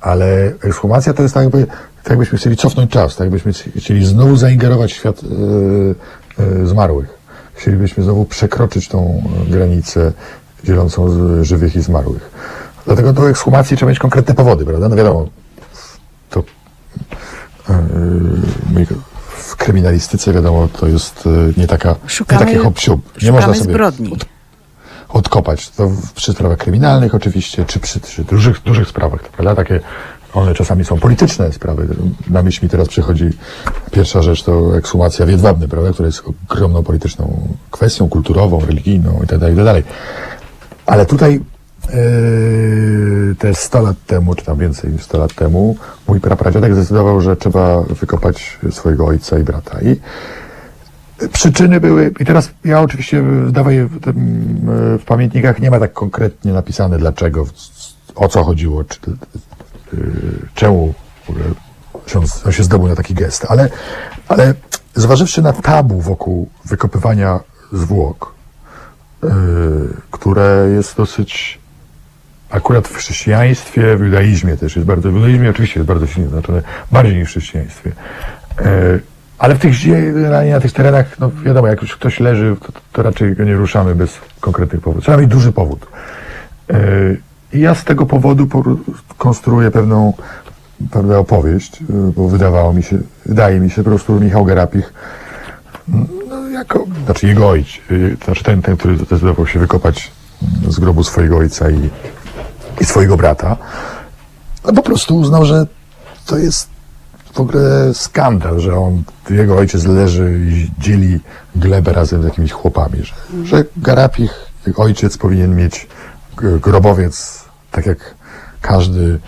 Ale ekshumacja to jest tak jakby, tak jakbyśmy chcieli cofnąć czas, tak jakbyśmy chcieli znowu zaingerować w świat yy, yy, zmarłych. Chcielibyśmy znowu przekroczyć tą granicę dzielącą z żywych i zmarłych. Dlatego do ekshumacji trzeba mieć konkretne powody, prawda? No wiadomo, to yy, w kryminalistyce wiadomo, to jest nie taka, Szukamy- nie takie hop. Nie można sobie zbrodni. Od, odkopać. To przy sprawach kryminalnych oczywiście, czy przy, przy dużych, dużych sprawach, prawda? Takie, one czasami są polityczne sprawy. Na myśl mi teraz przychodzi pierwsza rzecz, to ekshumacja w Jedwabnym, prawda? Która jest ogromną polityczną kwestią, kulturową, religijną itd., itd. Ale tutaj yy, te 100 lat temu, czy tam więcej niż 100 lat temu, mój prapradziadek zdecydował, że trzeba wykopać swojego ojca i brata. I przyczyny były, i teraz ja oczywiście daję w, tym, e, w pamiętnikach, nie ma tak konkretnie napisane dlaczego, o co chodziło, czy, yy, czemu się on się zdobył na taki gest, ale, ale zważywszy na tabu wokół wykopywania zwłok, yy, które jest dosyć akurat w chrześcijaństwie, w judaizmie też jest bardzo, w judaizmie oczywiście jest bardzo silnie znaczone, bardziej niż w chrześcijaństwie. Yy, ale w tych na tych terenach, no wiadomo, jak już ktoś leży, to, to raczej go nie ruszamy bez konkretnych powodów. Trzeba mieć duży powód. Yy, I ja z tego powodu po- konstruuję pewną, pewną opowieść, yy, bo wydawało mi się, wydaje mi się po prostu Michał Gerapich, no, jako, znaczy jego ojciec, yy, znaczy ten, ten, który zdecydował się wykopać z grobu swojego ojca i, i swojego brata, no po prostu uznał, że to jest w ogóle skandal, że on, jego ojciec leży i dzieli glebę razem z jakimiś chłopami, że, że Garapich, ówczesny powinien mieć grobowiec, tak jak każdy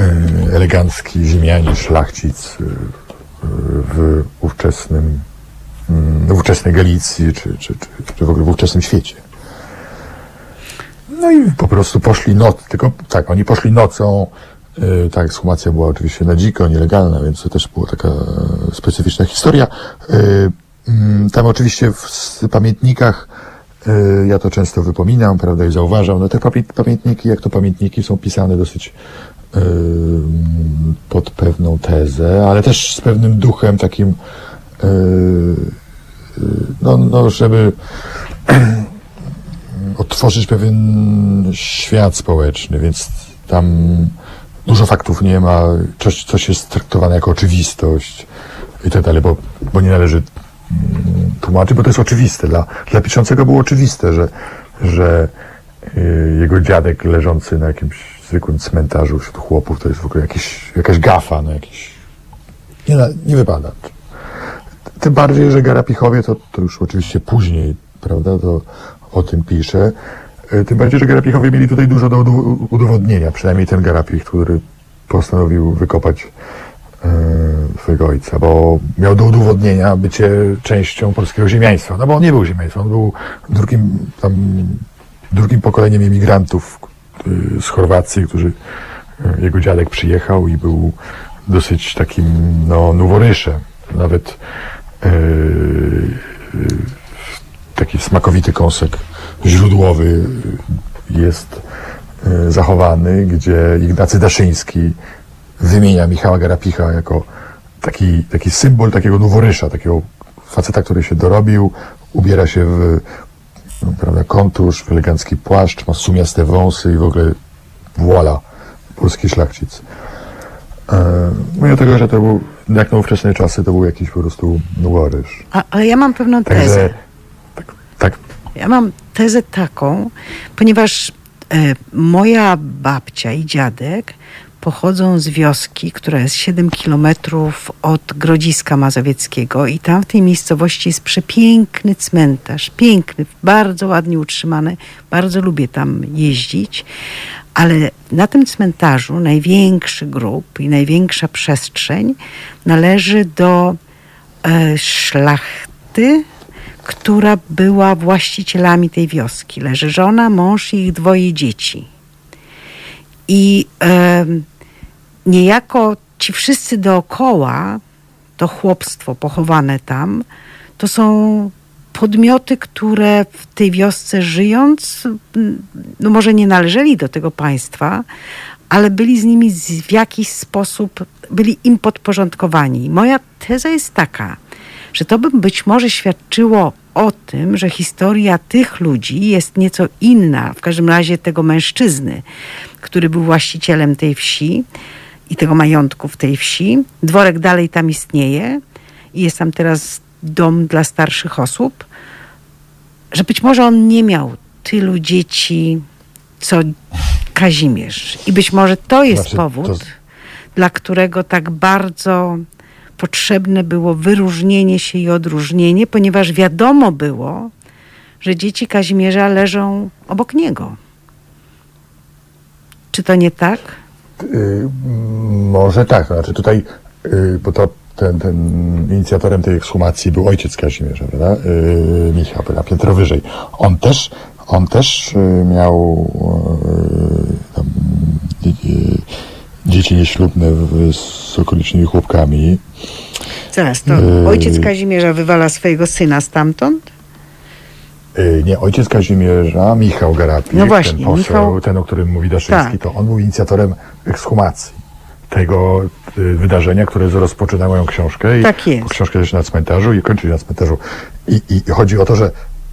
e, elegancki ziemianin, szlachcic e, w ówczesnym, mm, w ówczesnej Galicji, czy, czy, czy, czy w ogóle w ówczesnym świecie. No i po prostu poszli noc, tylko tak, oni poszli nocą. Yy, ta ekshumacja była oczywiście na dziko, nielegalna, więc to też była taka e, specyficzna historia. Yy, mm, tam oczywiście w pamiętnikach, yy, ja to często wypominam, prawda, i zauważam, no te pamię- pamiętniki, jak to pamiętniki, są pisane dosyć pod pewną tezę, ale też z pewnym duchem takim, no, no, żeby otworzyć pewien świat społeczny, więc tam dużo faktów nie ma, coś, coś jest traktowane jako oczywistość i tak dalej, bo, bo nie należy tłumaczyć, bo to jest oczywiste. Dla, dla piszącego było oczywiste, że, że y, jego dziadek leżący na jakimś zwykłym cmentarzu wśród chłopów to jest w ogóle jakiś, jakaś gafa, no jakiś... Nie, na- nie wypada. Tym bardziej, że Garapichowie to, to już oczywiście później, prawda, to o tym pisze. E, Tym bardziej, że Garapichowie mieli tutaj dużo do udo- udowodnienia, przynajmniej ten Garapich, który postanowił wykopać e, swojego ojca, bo miał do udowodnienia bycie częścią polskiego ziemiaństwa. No bo on nie był ziemiaństwem, on był drugim, tam, drugim pokoleniem imigrantów e, z Chorwacji, którzy e, jego dziadek przyjechał i był dosyć takim no, noworyszem. Nawet e, taki smakowity kąsek źródłowy jest e, zachowany, gdzie Ignacy Daszyński wymienia Michała Garapicha jako taki, taki symbol takiego noworysza, takiego faceta, który się dorobił, ubiera się w no, prawda, kontusz, w elegancki płaszcz, ma sumiaste wąsy i w ogóle voila, polski szlachcic. E, Mimo tego, że to był, jak na ówczesne czasy, to był jakiś po prostu noworyż. A, ale ja mam pewną tezę. Także tak, tak Ja mam tezę taką, ponieważ e, moja babcia i dziadek pochodzą z wioski, która jest 7 kilometrów od Grodziska Mazowieckiego i tam w tej miejscowości jest przepiękny cmentarz, piękny, bardzo ładnie utrzymany, bardzo lubię tam jeździć, ale na tym cmentarzu największy grób i największa przestrzeń należy do e, szlachty, która była właścicielami tej wioski. Leży żona, mąż i ich dwoje dzieci. I em, niejako ci wszyscy dookoła, to chłopstwo pochowane tam, to są podmioty, które w tej wiosce żyjąc, no może nie należeli do tego państwa, ale byli z nimi w jakiś sposób, byli im podporządkowani. Moja teza jest taka, że to by być może świadczyło o tym, że historia tych ludzi jest nieco inna, w każdym razie tego mężczyzny, który był właścicielem tej wsi i tego majątku w tej wsi. Dworek dalej tam istnieje i jest tam teraz dom dla starszych osób, że być może on nie miał tylu dzieci, co Kazimierz. I być może to jest Znaczy, powód, to- dla którego tak bardzo potrzebne było wyróżnienie się i odróżnienie, ponieważ wiadomo było, że dzieci Kazimierza leżą obok niego. Czy to nie tak? Y, może tak, znaczy tutaj, y, bo to ten, ten inicjatorem tej ekshumacji był ojciec Kazimierza, prawda? Y, Michał, prawda? Piętro wyżej. On też, on też y, miał y, tam, y, dzieci nieślubne z okolicznymi chłopkami. Zaraz, to Yy. ojciec Kazimierza wywala swojego syna stamtąd? Y, Nie, ojciec Kazimierza, Michał Garapik, No właśnie, ten poseł, Michał- ten, o którym mówi Daszyński, Tak. to on był inicjatorem ekshumacji tego y, wydarzenia, które rozpoczyna moją książkę. I Tak jest. bo Książka jest na cmentarzu i kończy się na cmentarzu. I, i chodzi o to, że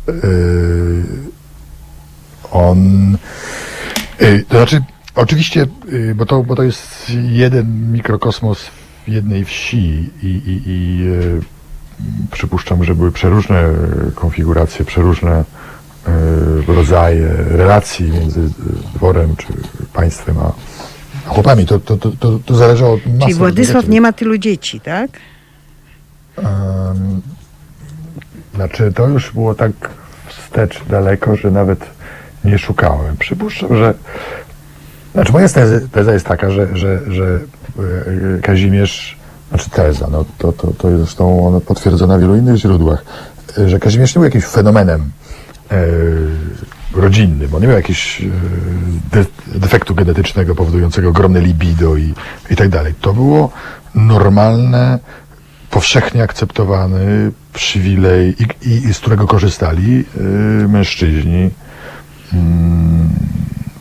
y, on... y, to znaczy, oczywiście, bo, to, bo to jest jeden mikrokosmos jednej wsi i, i, i y, przypuszczam, że były przeróżne e, konfiguracje, przeróżne e, rodzaje relacji między e, dworem czy państwem a chłopami. To, to, to, to, to zależy od masy Czyli Władysław różnych nie ma tylu dzieci, tak? Em, Znaczy, to już było tak wstecz daleko, że nawet nie szukałem. Przypuszczam, że. Znaczy, moja teza, jest taka, że, że, że e, Kazimierz. Znaczy, teza, no to, to, to jest zresztą ona potwierdzona w wielu innych źródłach, e, że Kazimierz nie był jakimś fenomenem e, rodzinnym. On nie miał jakiegoś e, de, defektu genetycznego powodującego ogromne libido i, i tak dalej. To było normalne, powszechnie akceptowany przywilej, i, i, i z którego korzystali y, mężczyźni, mm,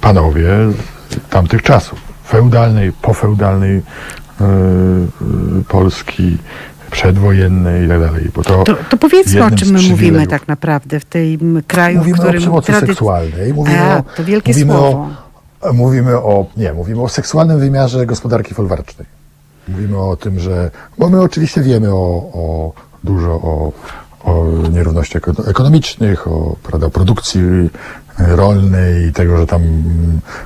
panowie tamtych czasów. Feudalnej, pofeudalnej y, y, Polski, przedwojennej i tak dalej. Bo to, To, to powiedzmy, o czym my mówimy tak naprawdę w tym kraju, Mówimy w którym o przemocy tradyc- seksualnej. Mówimy A, o, to wielkie mówimy słowo. O, mówimy o, nie, mówimy o seksualnym wymiarze gospodarki folwarcznej. Mówimy o tym, że, bo my oczywiście wiemy o, o dużo o, o nierównościach eko- ekonomicznych, o prawda, produkcji e, rolnej i tego, że tam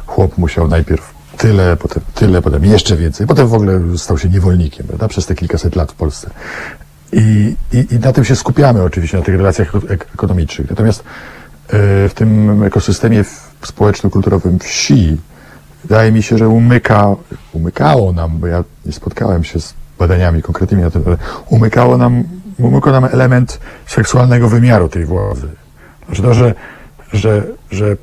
chłop musiał najpierw tyle, potem tyle, potem jeszcze więcej, potem w ogóle stał się niewolnikiem, prawda, przez te kilkaset lat w Polsce. I, i, I na tym się skupiamy oczywiście, na tych relacjach ek- ek- ekonomicznych. Natomiast e, w tym ekosystemie społeczno-kulturowym wsi wydaje mi się, że umyka, umykało nam, bo ja nie spotkałem się z badaniami konkretnymi na tym, ale umykało nam, umykał nam element seksualnego wymiaru tej władzy. Znaczy to, że, że, że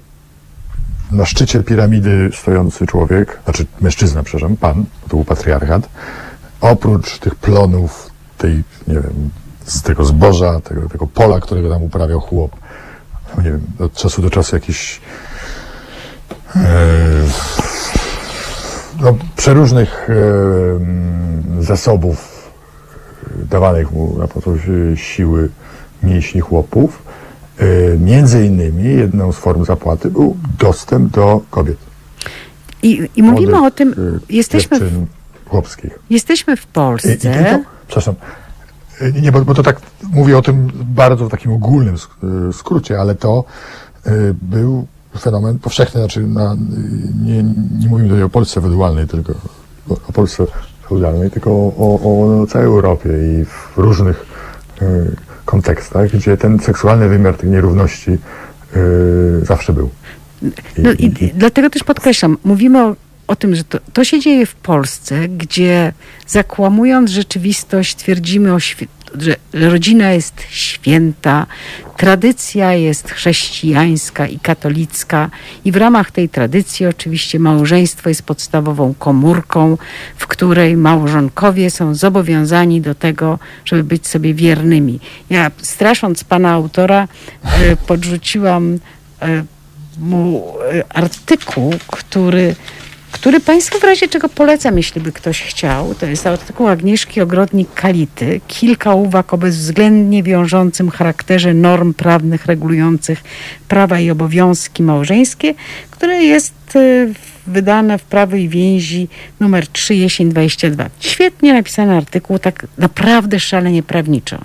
na szczycie piramidy stojący człowiek, znaczy mężczyzna, przepraszam, pan, to był patriarchat, oprócz tych plonów, tej, nie wiem, z tego zboża, tego, tego pola, którego tam uprawiał chłop, no nie wiem, od czasu do czasu jakiś e, no, przeróżnych e, zasobów e, dawanych mu na podstawie siły mięśni chłopów. E, między innymi jedną z form zapłaty był dostęp do kobiet. I, I mówimy młodych, o tym, e, jesteśmy w, chłopskich. jesteśmy w I, i Polsce. tylko, przepraszam, y, nie, bo, bo to tak mówię o tym bardzo w takim ogólnym sk- skrócie, ale to był fenomen powszechny, znaczy na, nie, nie mówimy tutaj o Polsce feudalnej, tylko o, Polsce feudalnej, tylko o, o, o całej Europie i w różnych kontekstach, gdzie ten seksualny wymiar tych nierówności y, zawsze był. No i dlatego też podkreślam, mówimy o, o tym, że to, to się dzieje w Polsce, gdzie zakłamując rzeczywistość twierdzimy, o że, rodzina jest święta, tradycja jest chrześcijańska i katolicka i w ramach tej tradycji oczywiście małżeństwo jest podstawową komórką, w której małżonkowie są zobowiązani do tego, żeby być sobie wiernymi. Ja strasząc pana autora e, podrzuciłam e, mu e, artykuł, który, który Państwu w razie czego polecam, jeśli by ktoś chciał. To jest artykuł Agnieszki Ogrodnik-Kality. Kilka uwag o bezwzględnie wiążącym charakterze norm prawnych regulujących prawa i obowiązki małżeńskie, które jest y, wydane w Prawo i Więzi numer 3 jesień 22. Świetnie napisany artykuł, tak naprawdę szalenie prawniczo.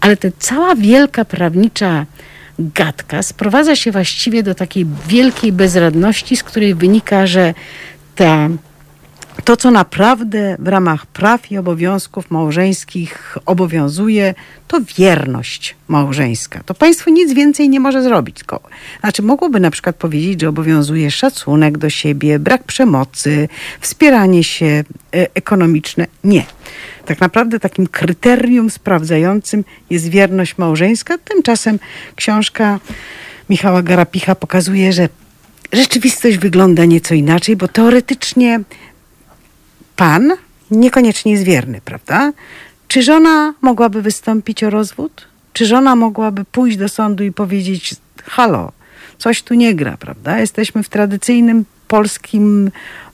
Ale ta cała wielka prawnicza gadka sprowadza się właściwie do takiej wielkiej bezradności, z której wynika, że ta, to, co naprawdę w ramach praw i obowiązków małżeńskich obowiązuje, to wierność małżeńska. To państwo nic więcej nie może zrobić. Znaczy, mogłoby na przykład powiedzieć, że obowiązuje szacunek do siebie, brak przemocy, wspieranie się e, ekonomiczne. Nie. Tak naprawdę takim kryterium sprawdzającym jest wierność małżeńska. Tymczasem książka Michała Garapicha pokazuje, że rzeczywistość wygląda nieco inaczej, bo teoretycznie pan niekoniecznie jest wierny, prawda? Czy żona mogłaby wystąpić o rozwód? Czy żona mogłaby pójść do sądu i powiedzieć: Halo, coś tu nie gra, prawda? Jesteśmy w tradycyjnym polskim,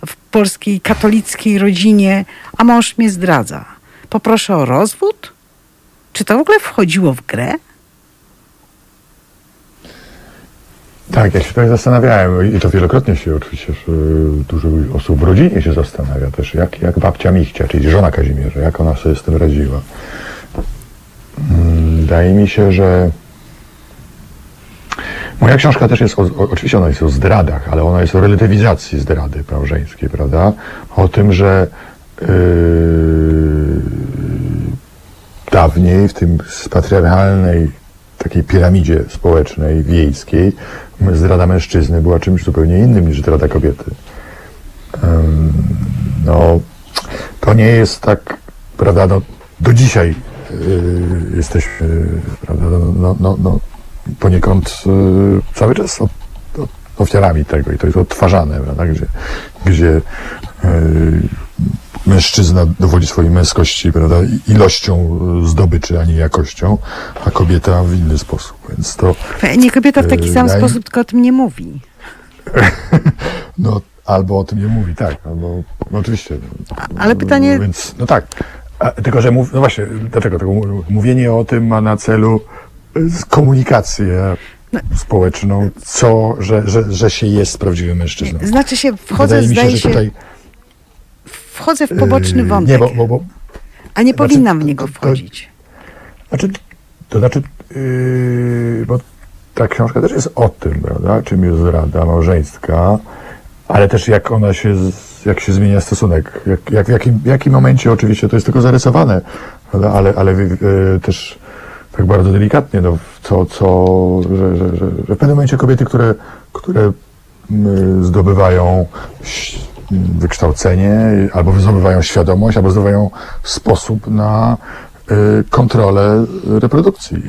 w polskiej katolickiej rodzinie, a mąż mnie zdradza. Poproszę o rozwód? Czy to w ogóle wchodziło w grę? Tak, ja się tak zastanawiałem i to wielokrotnie się oczywiście że dużo osób w rodzinie się zastanawia też, jak, jak babcia Michcia, czyli żona Kazimierza, jak ona sobie z tym radziła. Mm, Wydaje mi się, że moja książka też jest, o, oczywiście ona jest o zdradach, ale ona jest o relatywizacji zdrady małżeńskiej, prawda? O tym, że yy, dawniej w tym patriarchalnej takiej piramidzie społecznej, wiejskiej, zdrada mężczyzny była czymś zupełnie innym niż zdrada kobiety. No, to nie jest tak, prawda, no, do dzisiaj yy, jesteśmy, prawda, no, no, no, no poniekąd yy, cały czas o, o, ofiarami tego i to jest odtwarzane, prawda, gdzie, gdzie yy, mężczyzna dowodzi swojej męskości, prawda, ilością zdobyczy, a nie jakością, a kobieta w inny sposób. Więc to. Nie kobieta w taki Yy, sam ja- sposób, tylko o tym nie mówi. No, albo o tym nie mówi, tak, albo no, oczywiście. No, ale pytanie- No, więc, no tak. A, tylko, że mów, no właśnie, dlatego tego mówienie o tym ma na celu y, komunikację No. społeczną, co, że, że, że się jest prawdziwym mężczyzną. Znaczy się, wchodzę, Wydaje mi się, że się, tutaj. Wchodzę w poboczny yy, wątek, Nie, bo, bo, bo a nie znaczy, powinnam w to- niego to- to- wchodzić. Znaczy, to znaczy, yy, bo ta książka też jest o tym, prawda, czym jest zdrada małżeńska, ale też jak ona się, jak się zmienia stosunek, jak, jak w, jakim, jakim momencie oczywiście to jest tylko zarysowane, prawda, ale, ale yy, też tak bardzo delikatnie, no, co, co, że, że, że, że w pewnym momencie kobiety, które, które mm, zdobywają wykształcenie, albo zdobywają świadomość, albo zdobywają sposób na y, kontrolę reprodukcji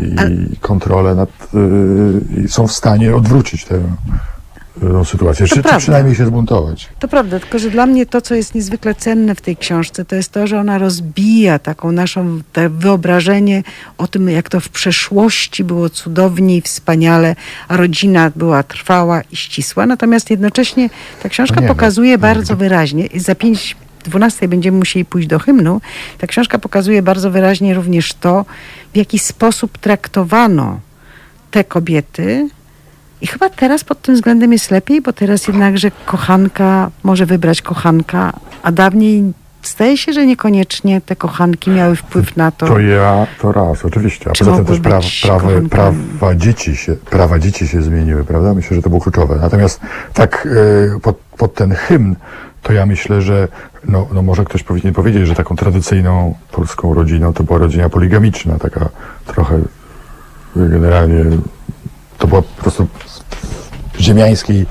i kontrolę nad, y, i są w stanie odwrócić tę, sytuację, czy, czy prawda. przynajmniej się zbuntować. To prawda, tylko że dla mnie to, co jest niezwykle cenne w tej książce, to jest to, że ona rozbija taką naszą te wyobrażenie o tym, jak to w przeszłości było cudownie i wspaniale, a rodzina była trwała i ścisła. Natomiast jednocześnie ta książka No nie, no. pokazuje bardzo wyraźnie, i za pięć 12 będziemy musieli pójść do hymnu. Ta książka pokazuje bardzo wyraźnie również to, w jaki sposób traktowano te kobiety, i chyba teraz pod tym względem jest lepiej, bo teraz jednakże kochanka może wybrać kochanka, a dawniej zdaje się, że niekoniecznie te kochanki miały wpływ na to. To ja, to raz, oczywiście. A Czy poza tym też prawa, prawa, prawa, dzieci się, prawa dzieci się zmieniły, prawda? Myślę, że to było kluczowe. Natomiast tak e, pod, pod ten hymn, to ja myślę, że no, no może ktoś powinien powiedzieć, że taką tradycyjną polską rodziną to była rodzina poligamiczna, taka trochę generalnie to była po prostu w ziemiańskiej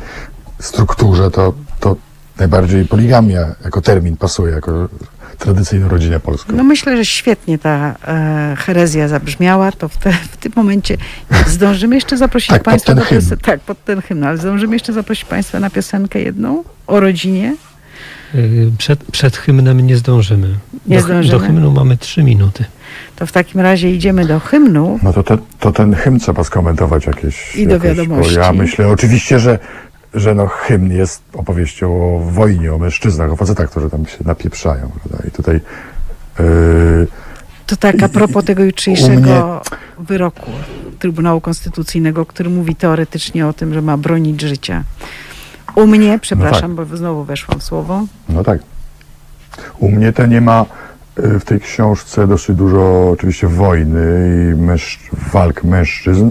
strukturze to, to najbardziej poligamia jako termin pasuje, jako tradycyjną rodzinę polską. No myślę, że świetnie ta e, herezja zabrzmiała, to w, te, w tym momencie zdążymy jeszcze zaprosić Tak, pod Państwa ten do hymn. piosen- Tak, pod ten hymn, ale zdążymy jeszcze zaprosić Państwa na piosenkę jedną o rodzinie. Y, Przed, przed hymnem nie zdążymy. Nie do, zdążymy. Do hymnu mamy trzy minuty. To w takim razie idziemy do hymnu. No to, te, to ten hymn trzeba skomentować jakieś. I do jakoś, wiadomości. Bo ja myślę oczywiście, że że no, hymn jest opowieścią o wojnie, o mężczyznach, o facetach, którzy tam się napieprzają. Prawda? I tutaj yy, To tak a propos tego jutrzejszego wyroku Trybunału Konstytucyjnego, który mówi teoretycznie o tym, że ma bronić życia. U mnie, przepraszam, bo znowu weszłam w słowo, No tak. U mnie to nie ma w tej książce dosyć dużo oczywiście wojny i męż, walk mężczyzn.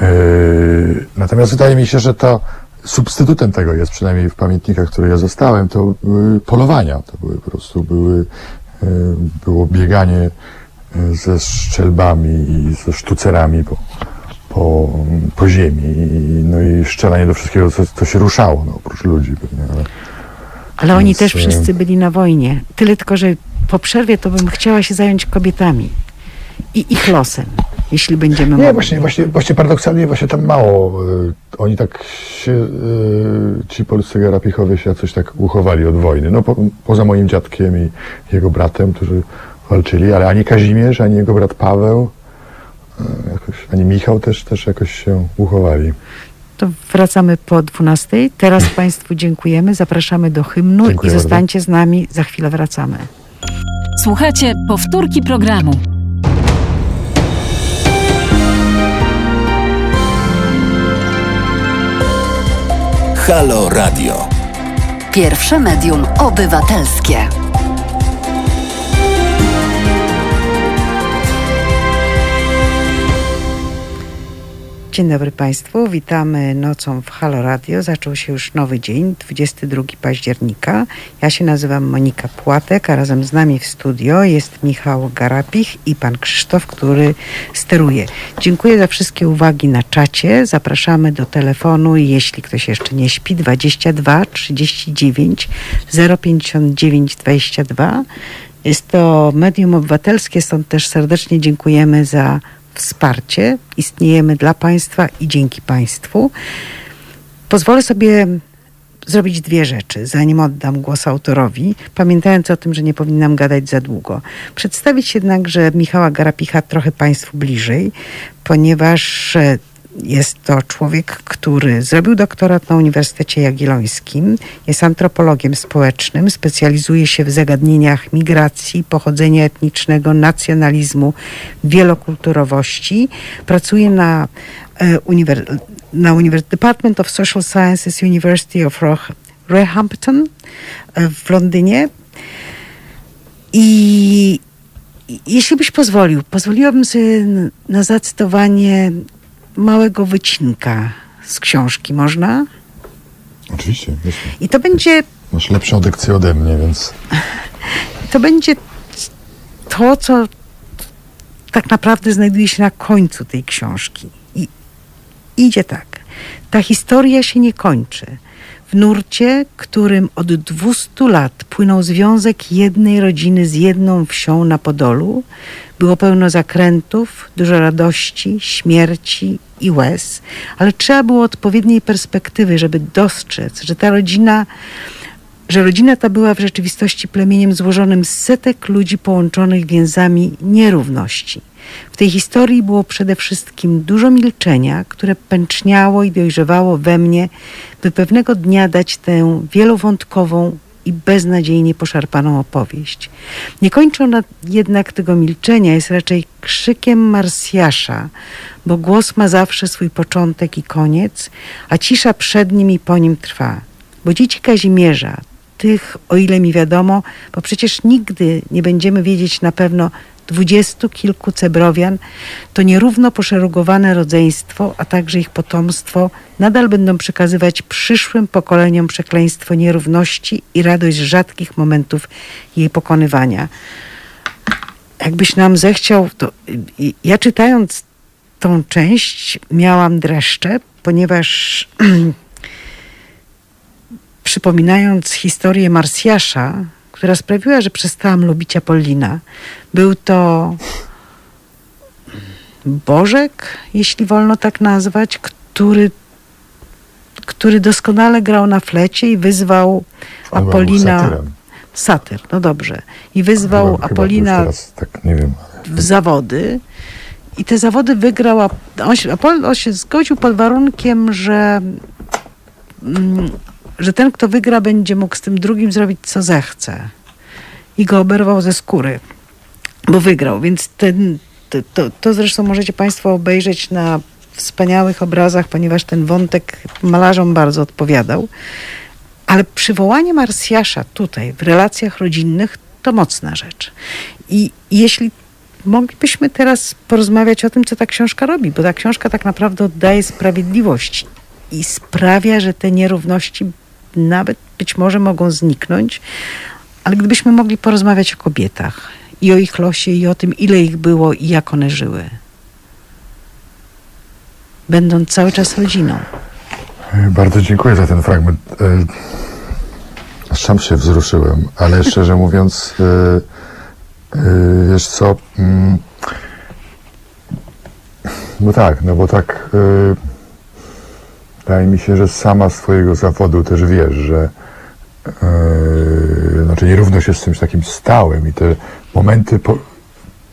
Yy, natomiast wydaje mi się, że to substytutem tego jest, przynajmniej w pamiętnikach, które ja zostałem, to polowania. To były po prostu były, yy, było bieganie yy, ze strzelbami i ze sztucerami po, po, po ziemi. No i strzelanie do wszystkiego, co, co się ruszało, no, oprócz ludzi pewnie. Ale... ale oni Więc, też e, wszyscy byli na wojnie. Tyle tylko, że po przerwie to bym chciała się zająć kobietami i ich losem, jeśli będziemy Nie, mogli. właśnie, właśnie, właśnie paradoksalnie właśnie tam mało. y, oni tak się, y, ci polscy garapichowie się coś tak uchowali od wojny. No po, poza moim dziadkiem i jego bratem, którzy walczyli, ale ani Kazimierz, ani jego brat Paweł, y, jakoś, ani Michał też, też jakoś się uchowali. To wracamy po 12. Teraz Państwu dziękujemy, zapraszamy do hymnu Dziękuję i bardzo. zostańcie z nami, za chwilę wracamy. Słuchajcie powtórki programu. Halo Radio. Pierwsze medium obywatelskie. Dzień dobry Państwu, witamy nocą w Halo Radio. Zaczął się już nowy dzień, 22 października. Ja się nazywam Monika Płatek, a razem z nami w studio jest Michał Garapich i pan Krzysztof, który steruje. Dziękuję za wszystkie uwagi na czacie. Zapraszamy do telefonu, jeśli ktoś jeszcze nie śpi, 22 39 059 22. Jest to medium obywatelskie, stąd też serdecznie dziękujemy za wsparcie. Istniejemy dla Państwa i dzięki Państwu. Pozwolę sobie zrobić dwie rzeczy, zanim oddam głos autorowi, pamiętając o tym, że nie powinnam gadać za długo. Przedstawić jednakże Michała Garapicha trochę Państwu bliżej, ponieważ e, jest to człowiek, który zrobił doktorat na Uniwersytecie Jagiellońskim, jest antropologiem społecznym, specjalizuje się w zagadnieniach migracji, pochodzenia etnicznego, nacjonalizmu, wielokulturowości. Pracuje na, e, uniwer- na uniwer- Department of Social Sciences University of Roch- Roehampton e, w Londynie. I jeśli byś pozwolił, pozwoliłabym sobie na zacytowanie małego wycinka z książki, można? Oczywiście, I to będzie, masz lepszą dykcję ode mnie, więc to będzie to, co tak naprawdę znajduje się na końcu tej książki. I idzie tak. Ta historia się nie kończy. W nurcie, którym od 200 lat płynął związek jednej rodziny z jedną wsią na Podolu, było pełno zakrętów, dużo radości, śmierci i łez, ale trzeba było odpowiedniej perspektywy, żeby dostrzec, że ta rodzina że rodzina ta była w rzeczywistości plemieniem złożonym z setek ludzi połączonych więzami nierówności. W tej historii było przede wszystkim dużo milczenia, które pęczniało i dojrzewało we mnie, by pewnego dnia dać tę wielowątkową i beznadziejnie poszarpaną opowieść. Nie kończy ona jednak tego milczenia, jest raczej krzykiem Marsjasza, bo głos ma zawsze swój początek i koniec, a cisza przed nim i po nim trwa. Bo dzieci Kazimierza, tych, o ile mi wiadomo, bo przecież nigdy nie będziemy wiedzieć na pewno dwudziestu kilku cebrowian, to nierówno poszerugowane rodzeństwo, a także ich potomstwo nadal będą przekazywać przyszłym pokoleniom przekleństwo nierówności i radość rzadkich momentów jej pokonywania. Jakbyś nam zechciał, to ja czytając tą część miałam dreszcze, ponieważ przypominając historię Marsjasza, która sprawiła, że przestałam lubić Apollina. Był to Bożek, jeśli wolno tak nazwać, który, który doskonale grał na flecie i wyzwał on Apolina. Satyr, no dobrze. I wyzwał Chyba- Apolina Teraz, tak, wiem. w zawody. I te zawody wygrał. On się, on się zgodził pod warunkiem, że mm, że ten, kto wygra, będzie mógł z tym drugim zrobić, co zechce. I go oberwał ze skóry, bo wygrał. Więc ten, to, to, to zresztą możecie Państwo obejrzeć na wspaniałych obrazach, ponieważ ten wątek malarzom bardzo odpowiadał. Ale przywołanie Marsjasza tutaj w relacjach rodzinnych to mocna rzecz. I jeśli moglibyśmy teraz porozmawiać o tym, co ta książka robi, bo ta książka tak naprawdę oddaje sprawiedliwość i sprawia, że te nierówności nawet być może mogą zniknąć, ale gdybyśmy mogli porozmawiać o kobietach i o ich losie i o tym, ile ich było i jak one żyły. Będąc cały czas rodziną. Bardzo dziękuję za ten fragment. E, Sam się wzruszyłem, ale szczerze mówiąc, e, e, wiesz co, mm, no tak, no bo tak wydaje mi się, że sama swojego zawodu też wiesz, że znaczy nierówność jest czymś takim stałym i te momenty po,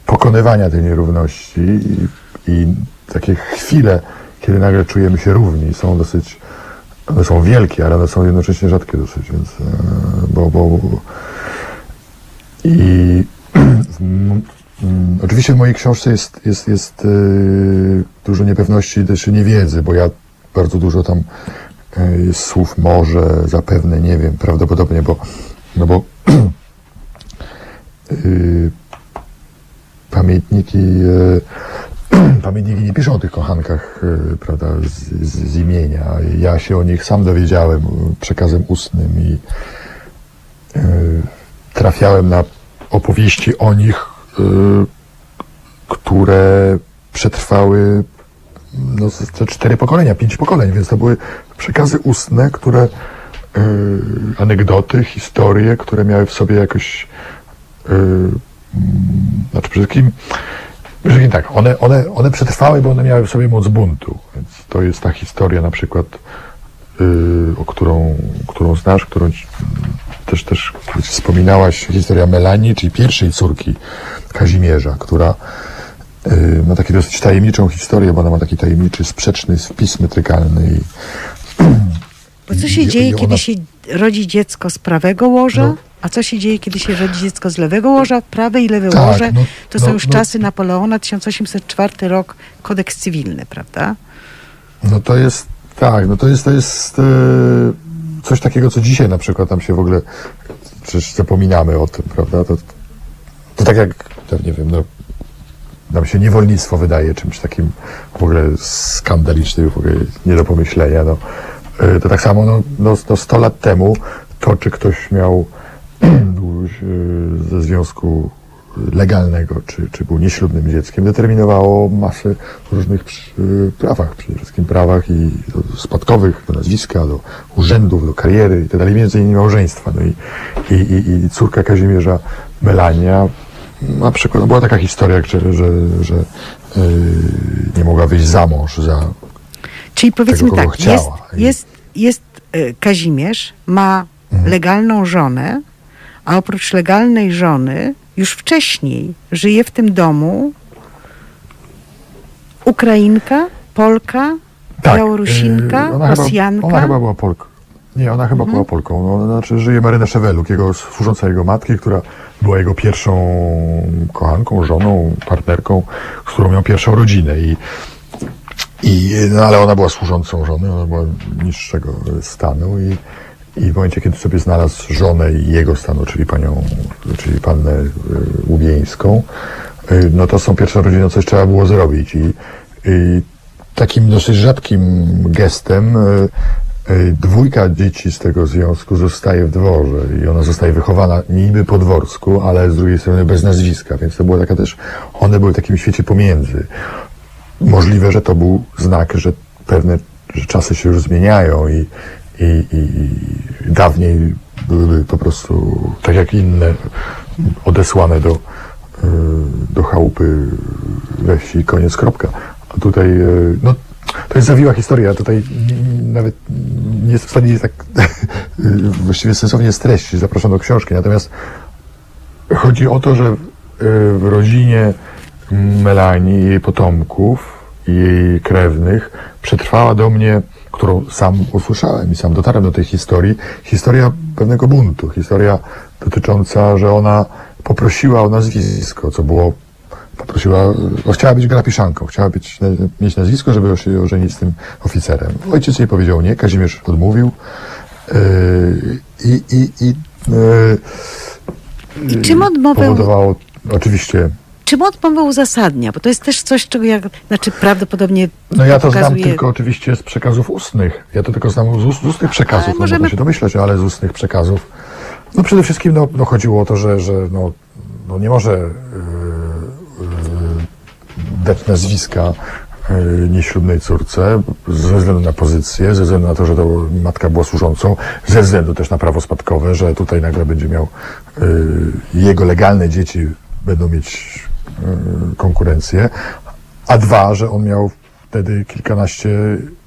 pokonywania tej nierówności i, i takie chwile, kiedy nagle czujemy się równi, są dosyć, one są wielkie, ale one są jednocześnie rzadkie dosyć, więc, e, bo, bo i mm, oczywiście w mojej książce jest, jest, jest yy, dużo niepewności też niewiedzy, bo ja bardzo dużo tam yy, jest słów może, zapewne, nie wiem, prawdopodobnie, bo, no bo yy, pamiętniki pamiętniki nie piszą o tych kochankach, e, prawda, z, z, z, imienia. Ja się o nich sam dowiedziałem przekazem ustnym i trafiałem na opowieści o nich, które przetrwały no, te cztery pokolenia, pięć pokoleń, więc to były przekazy ustne, które y, anegdoty, historie, które miały w sobie jakoś znaczy przede wszystkim Przede tak, one, one, one przetrwały, bo one miały w sobie moc buntu. Więc to jest ta historia na przykład, yy, o którą, którą znasz, którą też, też wspominałaś, historia Melanii, czyli pierwszej córki Kazimierza, która yy, ma taką dosyć tajemniczą historię, bo ona ma taki tajemniczy, sprzeczny wpis metrykalny. I, bo co się dzieje, ona... kiedy się rodzi dziecko z prawego łoża? No a co się dzieje, kiedy się rodzi dziecko z lewego łoża? Prawe i lewe tak, łoże no, to no, są już no, czasy Napoleona, 1804 rok, kodeks cywilny, prawda? No to jest, tak, no to jest, to jest e, coś takiego, co dzisiaj na przykład tam się w ogóle, przecież zapominamy o tym, prawda? To, to tak jak, to nie wiem, no, nam się niewolnictwo wydaje czymś takim w ogóle skandalicznym, w ogóle nie do pomyślenia, no. E, to tak samo, no, no, no 100 lat temu to, czy ktoś miał ze związku legalnego, czy, czy był nieślubnym dzieckiem, determinowało masę różnych prawach, przede wszystkim prawach i spadkowych, do nazwiska, do urzędów, do kariery i tak między innymi małżeństwa. No i, i, i, i córka Kazimierza Melania, na przykład, była taka historia, że, że, że yy, nie mogła wyjść za mąż za Czyli powiedzmy tego, tak, chciała. jest, jest, jest y, Kazimierz, ma mhm. legalną żonę, a oprócz legalnej żony już wcześniej żyje w tym domu Ukrainka, Polka, tak, Białorusinka, ona Rosjanka. Chyba, ona chyba była Polką. Nie, ona chyba mhm. była Polką. No, znaczy żyje Maryna Szeweluk, jego, służąca jego matki, która była jego pierwszą kochanką, żoną, partnerką, z którą miał pierwszą rodzinę. I, i, no, ale ona była służącą żony, ona była niższego stanu i i w momencie, kiedy sobie znalazł żonę i jego stanu, czyli panią, czyli pannę y, Łubieńską, y, no to są pierwszą rodziną, coś trzeba było zrobić. I, i takim dosyć rzadkim gestem y, dwójka dzieci z tego związku zostaje w dworze i ona zostaje wychowana niby po dworsku, ale z drugiej strony bez nazwiska, więc to była taka też, one były w takim świecie pomiędzy. Możliwe, że to był znak, że pewne że czasy się już zmieniają i, i, i dawniej były po prostu, tak jak inne, odesłane do, e, do chałupy we wsi, koniec, kropka. A tutaj, e, no, to jest zawiła historia, tutaj nawet nie jest w stanie tak właściwie sensownie streścić, zapraszam do książki, natomiast chodzi o to, że e, w rodzinie Melanii i jej potomków, i jej krewnych, przetrwała do mnie którą sam usłyszałem i sam dotarłem do tej historii, historia pewnego buntu, historia dotycząca, że ona poprosiła o nazwisko, co było, poprosiła, bo chciała być grapiszanką, chciała być, mieć nazwisko, żeby się ożenić z tym oficerem. Ojciec jej powiedział nie, Kazimierz odmówił yy, i, i, i, yy, I czym odmowę, powodowało oczywiście czym odmowę uzasadnia? Bo to jest też coś, czego ja, znaczy prawdopodobnie No ja to znam pokazuje- tylko oczywiście z przekazów ustnych. Ja to tylko znam z, ust, z ustnych przekazów, Ale no możemy- się domyślać, ale z ustnych przekazów. No przede wszystkim no, no chodziło o to, że, że no, no nie może yy, dać nazwiska yy, nieślubnej córce ze względu na pozycję, ze względu na to, że to matka była służącą, ze względu też na prawo spadkowe, że tutaj nagle będzie miał yy, jego legalne dzieci będą mieć yy, konkurencję, a dwa, że on miał wtedy kilkanaście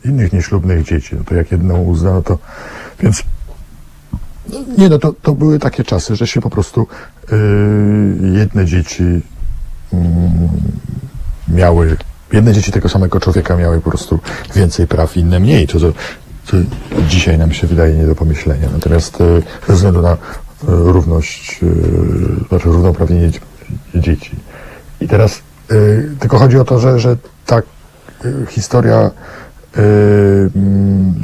innych nieślubnych dzieci. No to jak jedną uzna, no to... Więc nie, no to, to były takie czasy, że się po prostu yy, jedne dzieci mm, miały, jedne dzieci tego samego człowieka miały po prostu więcej praw, inne mniej, co, co, dzisiaj nam się wydaje nie do pomyślenia. Natomiast yy, ze względu na yy, równość, yy, znaczy równouprawnienie dzie- dzieci. I teraz tylko chodzi o to, że, że ta historia mm,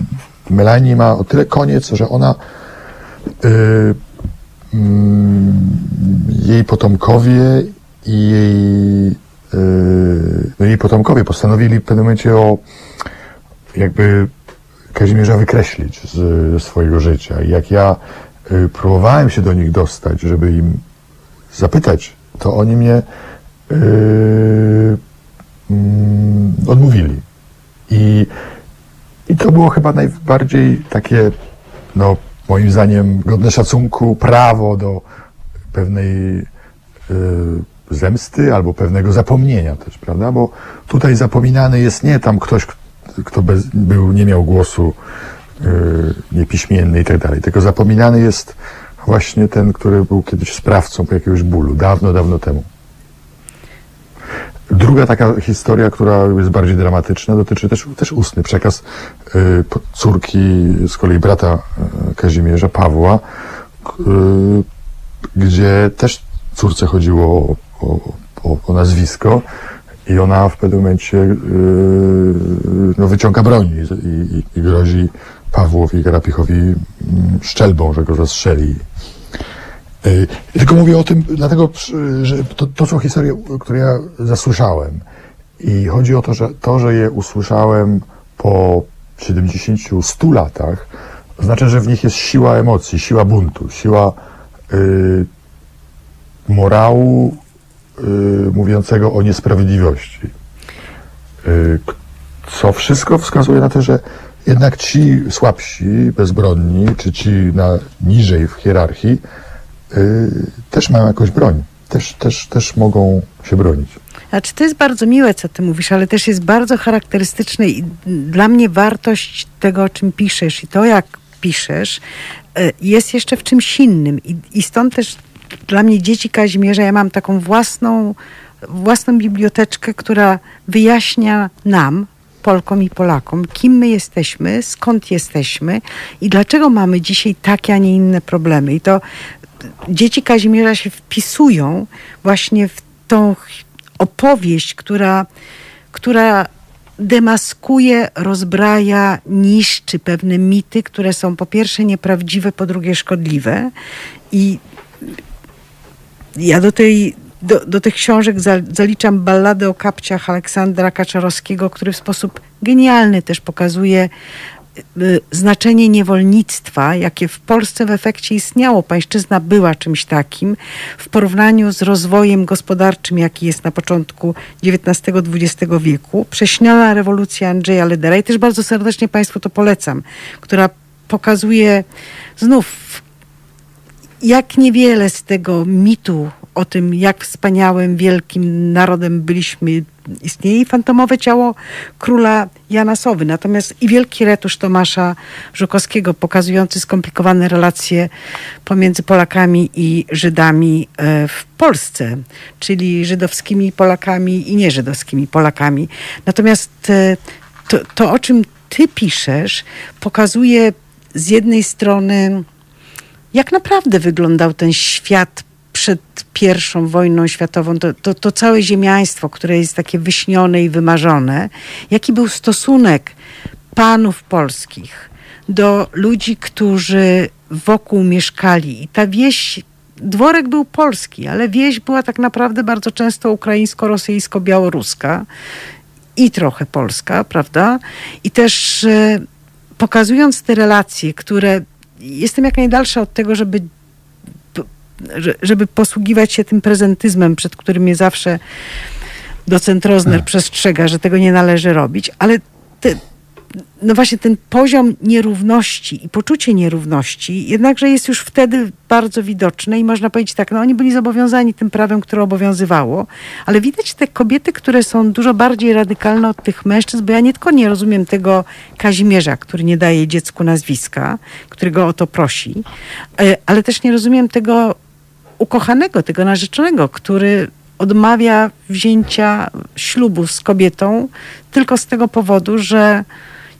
Melanii ma o tyle koniec, że ona mm, jej potomkowie i jej, no jej potomkowie postanowili w pewnym momencie o jakby Kazimierza wykreślić z, ze swojego życia. I jak ja y, próbowałem się do nich dostać, żeby im zapytać, to oni mnie y, mm, odmówili. I, I to było chyba najbardziej takie, no moim zdaniem, godne szacunku prawo do pewnej y, zemsty albo pewnego zapomnienia też, prawda? Bo tutaj zapominany jest nie tam ktoś, kto bez, był, nie miał głosu y, niepiśmienny i tak dalej, tylko zapominany jest właśnie ten, który był kiedyś sprawcą jakiegoś bólu, dawno, dawno temu. Druga taka historia, która jest bardziej dramatyczna, dotyczy też, też ustny przekaz y, po- córki, z kolei brata y, Kazimierza, Pawła, k- y, gdzie też córce chodziło o, o, o, nazwisko i ona w pewnym momencie y, no, wyciąga broń i, i, i grozi Pawłowi Garapichowi mm, szczelbą, że go zastrzeli. Y, Tylko mówię o tym, dlatego, że to, to są historie, które ja zasłyszałem. I chodzi o to, że to, że je usłyszałem po 70, 100 latach, znaczy, że w nich jest siła emocji, siła buntu, siła y, morału mówiącego o niesprawiedliwości. Y, co wszystko wskazuje na to, że jednak ci słabsi, bezbronni, czy ci na niżej w hierarchii, y, też mają jakąś broń. Też, też, też mogą się bronić. Znaczy, to jest bardzo miłe, co ty mówisz, ale też jest bardzo charakterystyczne i dla mnie wartość tego, o czym piszesz i to, jak piszesz, jest jeszcze w czymś innym. I, i stąd też dla mnie dzieci Kazimierza, ja mam taką własną, własną biblioteczkę, która wyjaśnia nam, Polkom i Polakom, kim my jesteśmy, skąd jesteśmy i dlaczego mamy dzisiaj takie, a nie inne problemy. I to dzieci Kazimierza się wpisują właśnie w tą opowieść, która, która demaskuje, rozbraja, niszczy pewne mity, które są po pierwsze nieprawdziwe, po drugie szkodliwe. I ja do tej do, do tych książek za, zaliczam balladę o kapciach Aleksandra Kaczorowskiego, który w sposób genialny też pokazuje y, znaczenie niewolnictwa, jakie w Polsce w efekcie istniało. Pańszczyzna była czymś takim w porównaniu z rozwojem gospodarczym, jaki jest na początku XIX-XX wieku. Prześniona rewolucja Andrzeja Ledera i też bardzo serdecznie Państwu to polecam, która pokazuje znów jak niewiele z tego mitu o tym, jak wspaniałym, wielkim narodem byliśmy, istnieje fantomowe ciało króla Jana Sowy. Natomiast i wielki retusz Tomasza Żukowskiego pokazujący skomplikowane relacje pomiędzy Polakami i Żydami e, w Polsce, czyli żydowskimi Polakami i nieżydowskimi Polakami. Natomiast e, to, to o czym ty piszesz, pokazuje z jednej strony, jak naprawdę wyglądał ten świat przed pierwszą wojną światową, to, to, to całe ziemiaństwo, które jest takie wyśnione i wymarzone, jaki był stosunek panów polskich do ludzi, którzy wokół mieszkali. I ta wieś, dworek był polski, ale wieś była tak naprawdę bardzo często ukraińsko-rosyjsko-białoruska i trochę polska, prawda? I też e, pokazując te relacje, które jestem jak najdalsza od tego, żeby że- żeby posługiwać się tym prezentyzmem, przed którym mnie zawsze docent Rozner przestrzega, że tego nie należy robić, ale te, no właśnie ten poziom nierówności i poczucie nierówności jednakże jest już wtedy bardzo widoczne i można powiedzieć tak, no oni byli zobowiązani tym prawem, które obowiązywało, ale widać te kobiety, które są dużo bardziej radykalne od tych mężczyzn, bo ja nie tylko nie rozumiem tego Kazimierza, który nie daje dziecku nazwiska, którego o to prosi, e, ale też nie rozumiem tego ukochanego, tego narzeczonego, który odmawia wzięcia ślubu z kobietą tylko z tego powodu, że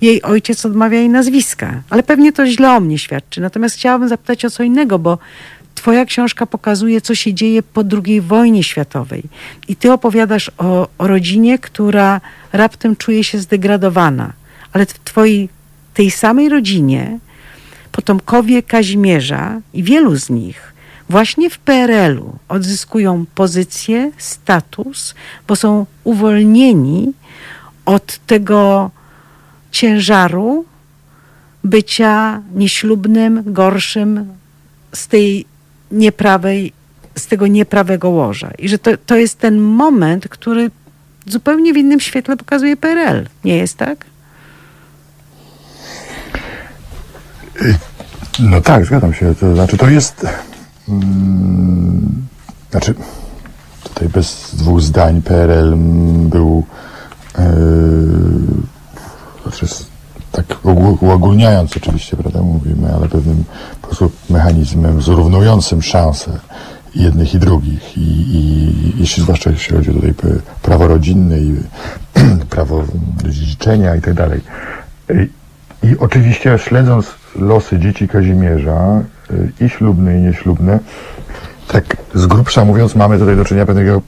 jej ojciec odmawia jej nazwiska. Ale pewnie to źle o mnie świadczy. Natomiast chciałabym zapytać o co innego, bo Twoja książka pokazuje, co się dzieje po II wojnie światowej. I ty opowiadasz o, o rodzinie, która raptem czuje się zdegradowana. Ale w twojej, tej samej rodzinie potomkowie Kazimierza i wielu z nich właśnie w PRL-u odzyskują pozycję, status, bo są uwolnieni od tego ciężaru bycia nieślubnym, gorszym z tej nieprawej, z tego nieprawego łoża. I że to, to jest ten moment, który zupełnie w innym świetle pokazuje PRL. Nie jest tak? No tak, zgadzam się. To znaczy, to jest. Mm, znaczy, tutaj bez dwóch zdań PRL był. Yy, s- tak ogó- uogólniając oczywiście, prawda, mówimy, ale pewnym po prostu mechanizmem zrównującym szanse jednych i drugich. I, i jeśli zwłaszcza jeśli chodzi tutaj prawo rodzinne i prawo dziedziczenia i tak dalej. I oczywiście śledząc losy dzieci Kazimierza, y, i ślubne, i nieślubne, tak z grubsza mówiąc, mamy tutaj do czynienia pewnego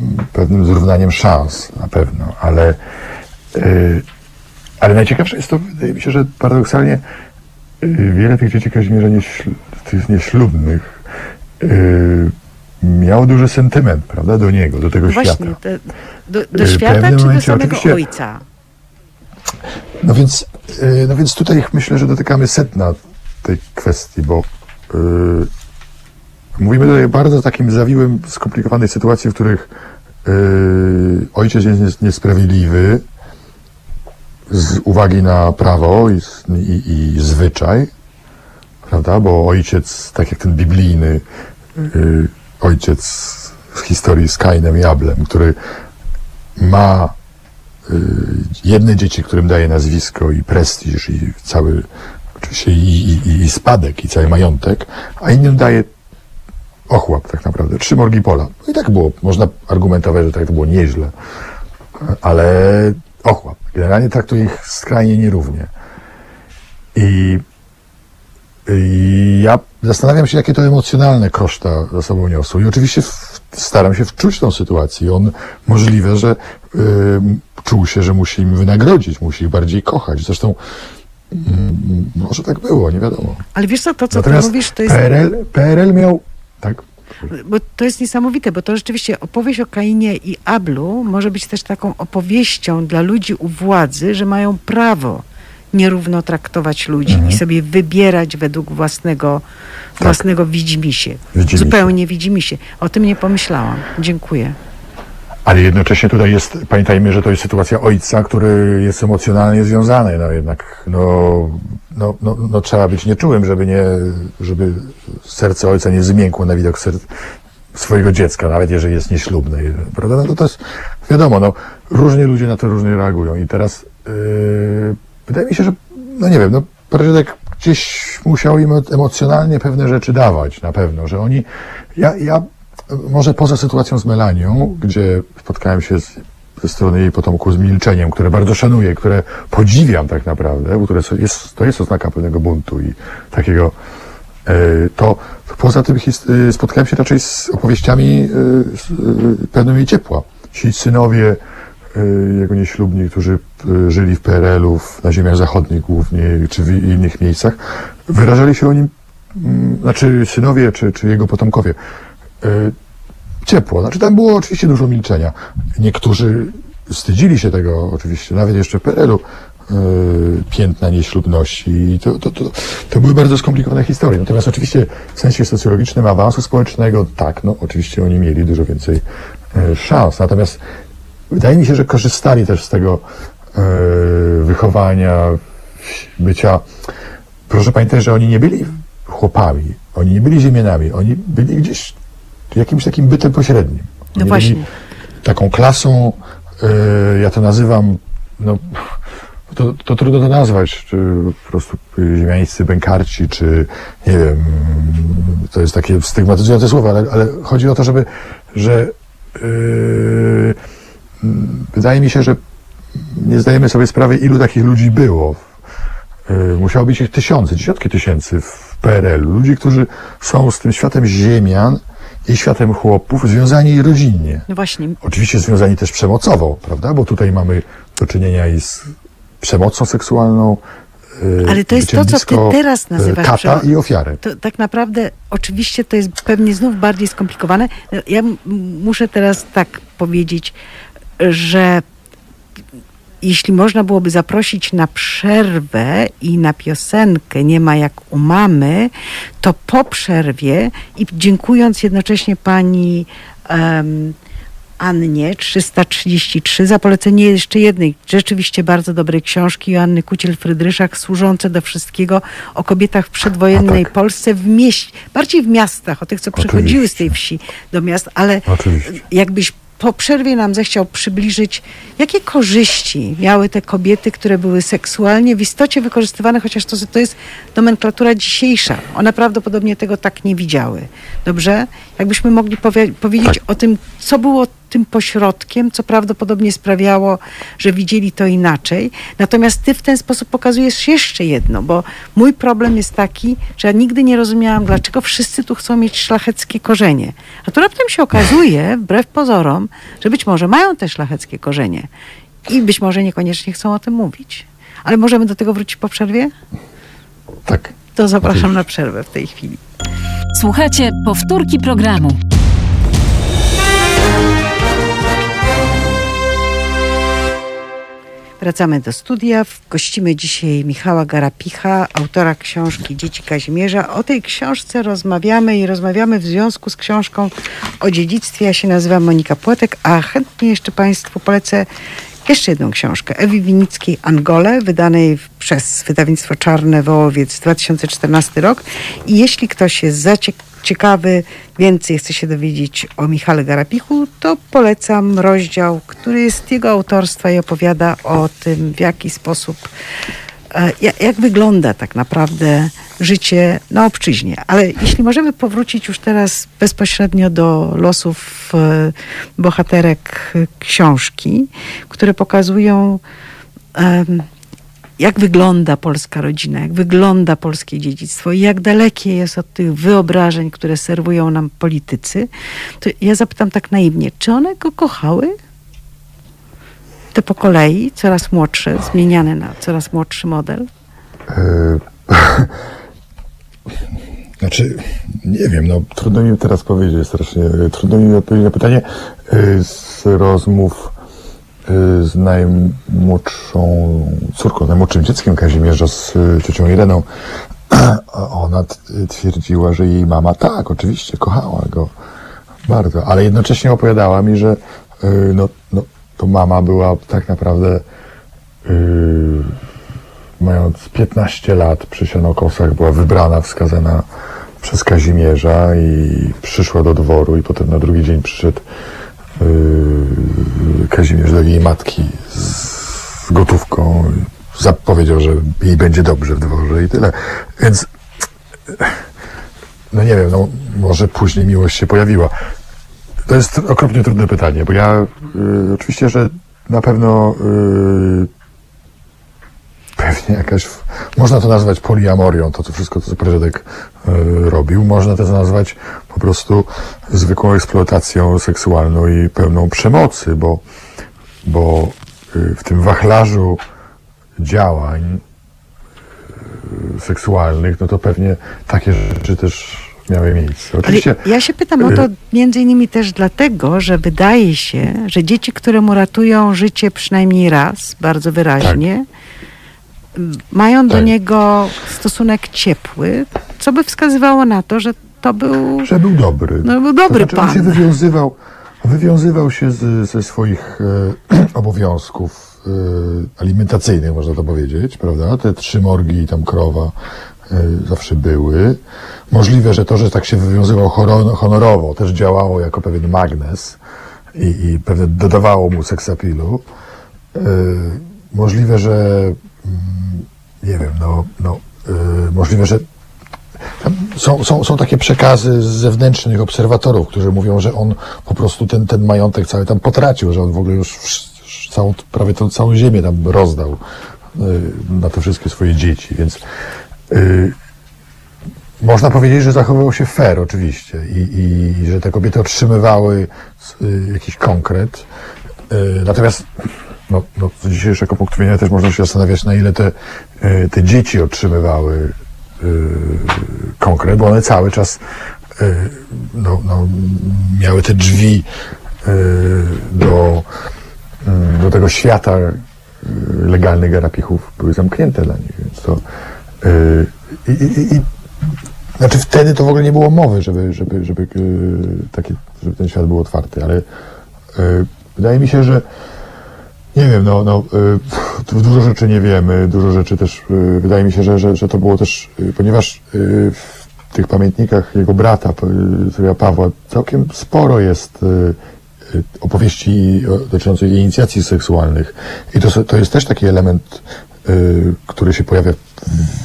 mm, pewnym zrównaniem szans na pewno, ale ale najciekawsze jest to, wydaje mi się, że paradoksalnie y, wiele tych dzieci Kazimierza nieśl, tych nieślubnych y, miało duży sentyment, prawda, do niego, do tego świata. Właśnie, te, do, do świata czy do samego ojca? No więc, no więc tutaj myślę, że dotykamy sedna tej kwestii, bo y, mówimy tutaj o bardzo takim zawiłym, skomplikowanej sytuacji, w których y, ojciec jest nies- niesprawiedliwy z uwagi na prawo i, i, i zwyczaj, prawda? Bo ojciec, tak jak ten biblijny y, ojciec w historii z Kainem i Ablem, który ma y, jedne dzieci, którym daje nazwisko i prestiż i cały, oczywiście i, i, i- i spadek i cały majątek, a innym daje ochłap tak naprawdę, trzy morgi pola. No i tak było, można argumentować, że tak to było nieźle, ale ochłap. Generalnie traktuje ich skrajnie nierównie. I, I ja zastanawiam się, jakie to emocjonalne koszta za sobą niosło. I oczywiście w, staram się wczuć tą sytuację. On możliwe, że y, czuł się, że musi im wynagrodzić, musi ich bardziej kochać. Zresztą mm, może tak było, nie wiadomo. Ale wiesz co, to co ty Natomiast mówisz, to jest... PRL, PRL miał... Tak? Bo to jest niesamowite, bo to rzeczywiście opowieść o Kainie i Ablu może być też taką opowieścią dla ludzi u władzy, że mają prawo nierówno traktować ludzi Mhm. i sobie wybierać według własnego, własnego widzimisię. Widzimisię. Zupełnie widzimisię. O tym nie pomyślałam. Dziękuję. Ale jednocześnie tutaj jest, pamiętajmy, że to jest sytuacja ojca, który jest emocjonalnie związany. No jednak, no, no, no, no trzeba być nieczułym, żeby nie, żeby serce ojca nie zmiękło na widok ser- swojego dziecka, nawet jeżeli jest nieślubny, prawda? No to, to jest, wiadomo, no, różnie ludzie na to różnie reagują i teraz, yy, wydaje mi się, że, no nie wiem, no, prezydent gdzieś musiał im emocjonalnie pewne rzeczy dawać, na pewno, że oni, ja, ja może poza sytuacją z Melanią, gdzie spotkałem się z ze strony jej potomków z milczeniem, które bardzo szanuję, które podziwiam tak naprawdę, bo które jest, to jest oznaka pewnego buntu i takiego, e, to poza tym e, spotkałem się raczej z opowieściami e, e, pełnymi ciepła. Ci synowie jego nieślubni, którzy żyli w PRL-u, na ziemiach zachodnich głównie, czy w innych miejscach, wyrażali się o nim, mm, znaczy synowie, czy, czy jego potomkowie, ciepło. Znaczy tam było oczywiście dużo milczenia. Niektórzy wstydzili się tego oczywiście, nawet jeszcze w PRL-u, e, piętna nieślubności. To, to, to, to były bardzo skomplikowane historie. Natomiast oczywiście w sensie socjologicznym awansu społecznego, tak, no oczywiście oni mieli dużo więcej e, szans. Natomiast wydaje mi się, że korzystali też z tego wychowania, bycia. Proszę pamiętać, że oni nie byli chłopami, oni nie byli ziemianami, oni byli gdzieś jakimś takim bytem pośrednim. No Oni właśnie. taką klasą, e, ja to nazywam, no, to, to trudno to nazwać, czy po prostu ziemiańscy bękarci, czy nie wiem, to jest takie stygmatyzujące słowo, ale, ale chodzi o to, żeby, że yy, mm, wydaje mi się, że nie zdajemy sobie sprawy, ilu takich ludzi było. Yy, Musiało być ich tysiące, dziesiątki tysięcy w PRL-u. Ludzi, którzy są z tym światem ziemian i światem chłopów związani rodzinnie. No właśnie, Oczywiście związani też przemocowo, prawda? Bo tutaj mamy do czynienia i z przemocą seksualną. yy, Ale to jest to, co ty teraz yy, nazywasz Kata i ofiarę. to tak naprawdę oczywiście to jest pewnie znów bardziej skomplikowane. Ja muszę teraz tak powiedzieć, że jeśli można byłoby zaprosić na przerwę i na piosenkę Nie ma jak u mamy, to po przerwie i dziękując jednocześnie pani em, Annie 333 za polecenie jeszcze jednej rzeczywiście bardzo dobrej książki Joanny Kuciel-Frydryszak służące do wszystkiego o kobietach w przedwojennej tak. Polsce w mieście, bardziej w miastach, o tych, co przychodziły z tej Oczywiście. wsi do miast, ale Oczywiście. jakbyś po przerwie nam zechciał przybliżyć, jakie korzyści miały te kobiety, które były seksualnie w istocie wykorzystywane, chociaż to, to jest nomenklatura dzisiejsza. One prawdopodobnie tego tak nie widziały. Dobrze? Jakbyśmy mogli powie- powiedzieć Tak. o tym, co było tym pośrodkiem, co prawdopodobnie sprawiało, że widzieli to inaczej. Natomiast ty w ten sposób pokazujesz jeszcze jedno, bo mój problem jest taki, że ja nigdy nie rozumiałam, dlaczego wszyscy tu chcą mieć szlacheckie korzenie. A tu raptem się okazuje, wbrew pozorom, że być może mają te szlacheckie korzenie i być może niekoniecznie chcą o tym mówić. Ale możemy do tego wrócić po przerwie? Tak. To zapraszam na przerwę w tej chwili. Słuchajcie powtórki programu. Wracamy do studia. Gościmy dzisiaj Michała Garapicha, autora książki Dzieci Kazimierza. O tej książce rozmawiamy i rozmawiamy w związku z książką o dziedzictwie. Ja się nazywam Monika Płotek, a chętnie jeszcze Państwu polecę jeszcze jedną książkę Ewi Winickiej Angole, wydanej przez wydawnictwo Czarne Wołowiec 2014 rok. I jeśli ktoś jest zaciek- ciekawy, więcej chce się dowiedzieć o Michale Garapichu, to polecam rozdział, który jest jego autorstwa i opowiada o tym, w jaki sposób, jak, jak wygląda tak naprawdę życie na obczyźnie. Ale jeśli możemy powrócić już teraz bezpośrednio do losów e, bohaterek e, książki, które pokazują jak wygląda polska rodzina, jak wygląda polskie dziedzictwo i jak dalekie jest od tych wyobrażeń, które serwują nam politycy, to ja zapytam tak naiwnie, czy one go kochały? Te po kolei, coraz młodsze, zmieniane na coraz młodszy model? Yy, Znaczy, nie wiem, no trudno mi teraz powiedzieć, strasznie trudno mi odpowiedzieć na pytanie. Yy, Z rozmów yy, z najmłodszą córką, najmłodszym dzieckiem Kazimierza, z ciocią Ireną, ona twierdziła, że jej mama tak, oczywiście, kochała go bardzo, ale jednocześnie opowiadała mi, że no, no, to mama była tak naprawdę yy, mając 15 lat przy Sianokosach była wybrana, wskazana przez Kazimierza i przyszła do dworu i potem na drugi dzień przyszedł yy, Kazimierz do jej matki z gotówką. Zapowiedział, że jej będzie dobrze w dworze i tyle. Więc no nie wiem, no może później miłość się pojawiła. To jest okropnie trudne pytanie, bo ja y, oczywiście, że na pewno y, pewnie jakaś, można to nazwać poliamorią, to, to wszystko, to co Preżedek y, robił. Można to nazwać po prostu zwykłą eksploatacją seksualną i pełną przemocy, bo, bo y, w tym wachlarzu działań y, seksualnych, no to pewnie takie rzeczy też miały miejsce. Ale Oczywiście ja się pytam o to między innymi też dlatego, że wydaje się, że dzieci, które mu ratują życie przynajmniej raz, bardzo wyraźnie, m, mają do Tak. niego stosunek ciepły, co by wskazywało na to, że to był... że był dobry. No, był dobry to znaczy, On się pan. wywiązywał, wywiązywał się z, ze swoich e, obowiązków e, alimentacyjnych, można to powiedzieć, prawda? Te trzy morgi i tam krowa zawsze były. Możliwe, że to, że tak się wywiązywał honorowo, też działało jako pewien magnes i, i dodawało mu seksapilu. E, możliwe, że mm, nie wiem, no, no e, możliwe, że są, są, są takie przekazy z zewnętrznych obserwatorów, którzy mówią, że on po prostu ten, ten majątek cały tam potracił, że on w ogóle już całą, prawie tą całą ziemię tam rozdał na te wszystkie swoje dzieci, więc y, można powiedzieć, że zachowywał się fair oczywiście i, i, i że te kobiety otrzymywały y, jakiś konkret. Y, natomiast no, no, z dzisiejszego punktu widzenia też można się zastanawiać, na ile te, te dzieci otrzymywały konkret, bo one cały czas no, no, miały te drzwi do, do tego świata legalnych garapichów były zamknięte dla nich, więc to i, i, i, znaczy wtedy to w ogóle nie było mowy, żeby, żeby, żeby, y, taki, żeby ten świat był otwarty, ale y, wydaje mi się, że nie wiem, no, no y, dużo rzeczy nie wiemy, dużo rzeczy też, y, wydaje mi się, że, że, że to było też, y, ponieważ y, w tych pamiętnikach jego brata, y, Pawła, całkiem sporo jest y, y, opowieści dotyczących inicjacji seksualnych. I to, to jest też taki element, y, który się pojawia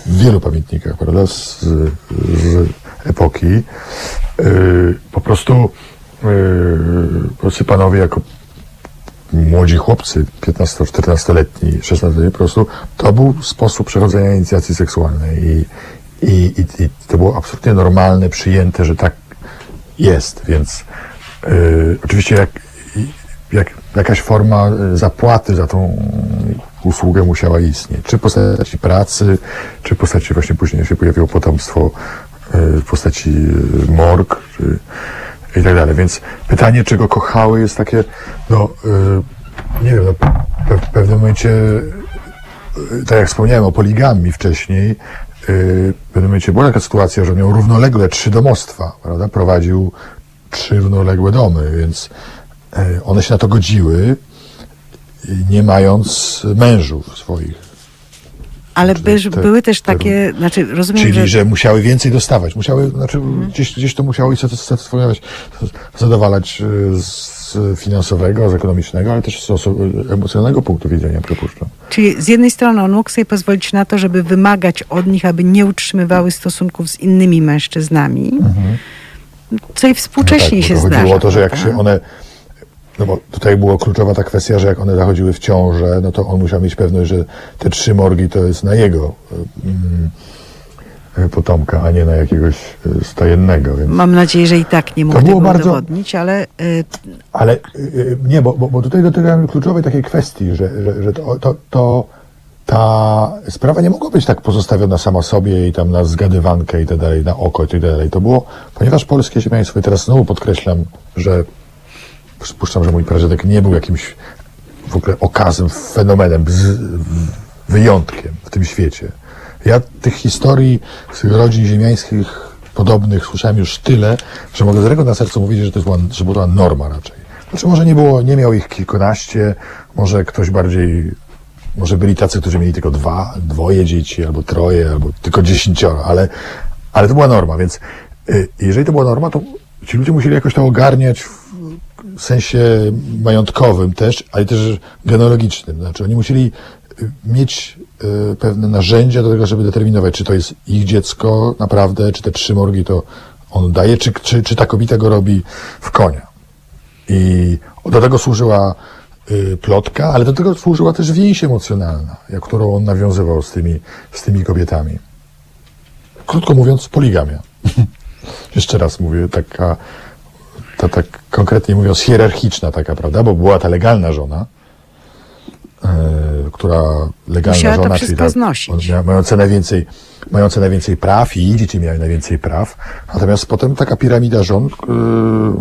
w wielu pamiętnikach, prawda, z, z epoki. Y, po prostu y, polscy panowie jako młodzi chłopcy, 15-14-letni, 16-letni, po prostu to był sposób przechodzenia inicjacji seksualnej i, i, i, i to było absolutnie normalne, przyjęte, że tak jest, więc y, oczywiście jak, jak jakaś forma y, zapłaty za tą usługę musiała istnieć, czy w postaci pracy, czy w postaci właśnie później się pojawiło potomstwo y, w postaci y, morg, czy, i tak dalej. Więc pytanie, czy go kochały, jest takie, no, nie wiem, no, w pewnym momencie, tak jak wspomniałem o poligamii wcześniej, w pewnym momencie była taka sytuacja, że miał równolegle trzy domostwa, prawda? Prowadził trzy równoległe domy, więc one się na to godziły, nie mając mężów swoich. Ale Czy by, te- były też te- takie, znaczy rozumiem, Czyli, że... że musiały więcej dostawać. Musiały, znaczy, Mhm. gdzieś, gdzieś to musiało satys- satysfakcjonować, zadowalać y, z finansowego, z ekonomicznego, ale też z emocjonalnego punktu widzenia, przypuszczam. Czyli z jednej strony on mógł sobie pozwolić na to, żeby wymagać od nich, aby nie utrzymywały stosunków z innymi mężczyznami, co i współcześnie No się bo to zdarza. chodziło o to, że jak się one, no bo tutaj była kluczowa ta kwestia, że jak one zachodziły w ciążę, no to on musiał mieć pewność, że te trzy morgi to jest na jego y, y, potomka, a nie na jakiegoś y, stajennego, więc... Mam nadzieję, że i tak nie mógł To było tego bardzo- udowodnić, ale y, Ale y, nie, bo, bo, bo tutaj dotykamy kluczowej takiej kwestii, że, że, że to, to, to ta sprawa nie mogła być tak pozostawiona sama sobie i tam na zgadywankę i tak dalej, na oko i tak dalej. To było, ponieważ polskie ziemiaństwo, i teraz znowu podkreślam, że przypuszczam, że mój pradziadek nie był jakimś w ogóle okazem, fenomenem, wyjątkiem w tym świecie. Ja tych historii z rodzin ziemiańskich podobnych słyszałem już tyle, że mogę z ręką na sercu mówić, że to była, że była norma raczej. Znaczy może nie było, nie miał ich kilkanaście, może ktoś bardziej, może byli tacy, którzy mieli tylko dwa, dwoje dzieci, albo troje, albo tylko dziesięcioro, ale, ale to była norma, więc y, jeżeli to była norma, to ci ludzie musieli jakoś to ogarniać w, sensie majątkowym też, ale też genealogicznym. Znaczy oni musieli y, mieć y, pewne narzędzia do tego, żeby determinować, czy to jest ich dziecko naprawdę, czy te trzy morgi to on daje, czy, czy, czy ta kobieta go robi w konia. I do tego służyła y, plotka, ale do tego służyła też więź emocjonalna, którą on nawiązywał z tymi, z tymi kobietami. Krótko mówiąc, poligamia. Jeszcze raz mówię, taka, ta, tak konkretnie mówiąc, hierarchiczna taka, prawda, bo była ta legalna żona, e, która legalna Musiała to żona, wszystko ta, znosić. mia- mająca najwięcej, mająca najwięcej praw i dzieci miały najwięcej praw, natomiast potem taka piramida żon, e,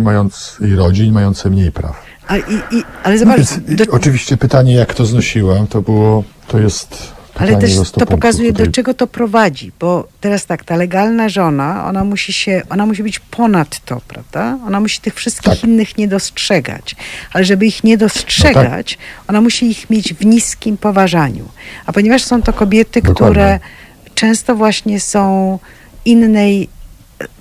mając i rodzin, mające mniej praw. A, i, i, ale No zobacz, więc, do, oczywiście pytanie, jak to znosiłem, to było, to jest ale też do 100 to pokazuje, tutaj. do czego to prowadzi, bo teraz tak, ta legalna żona, ona musi się, ona musi być ponad to, prawda? Ona musi tych wszystkich Tak. innych nie dostrzegać, ale żeby ich nie dostrzegać, ona musi ich mieć w niskim poważaniu. A ponieważ są to kobiety, Dokładnie. które często właśnie są innej,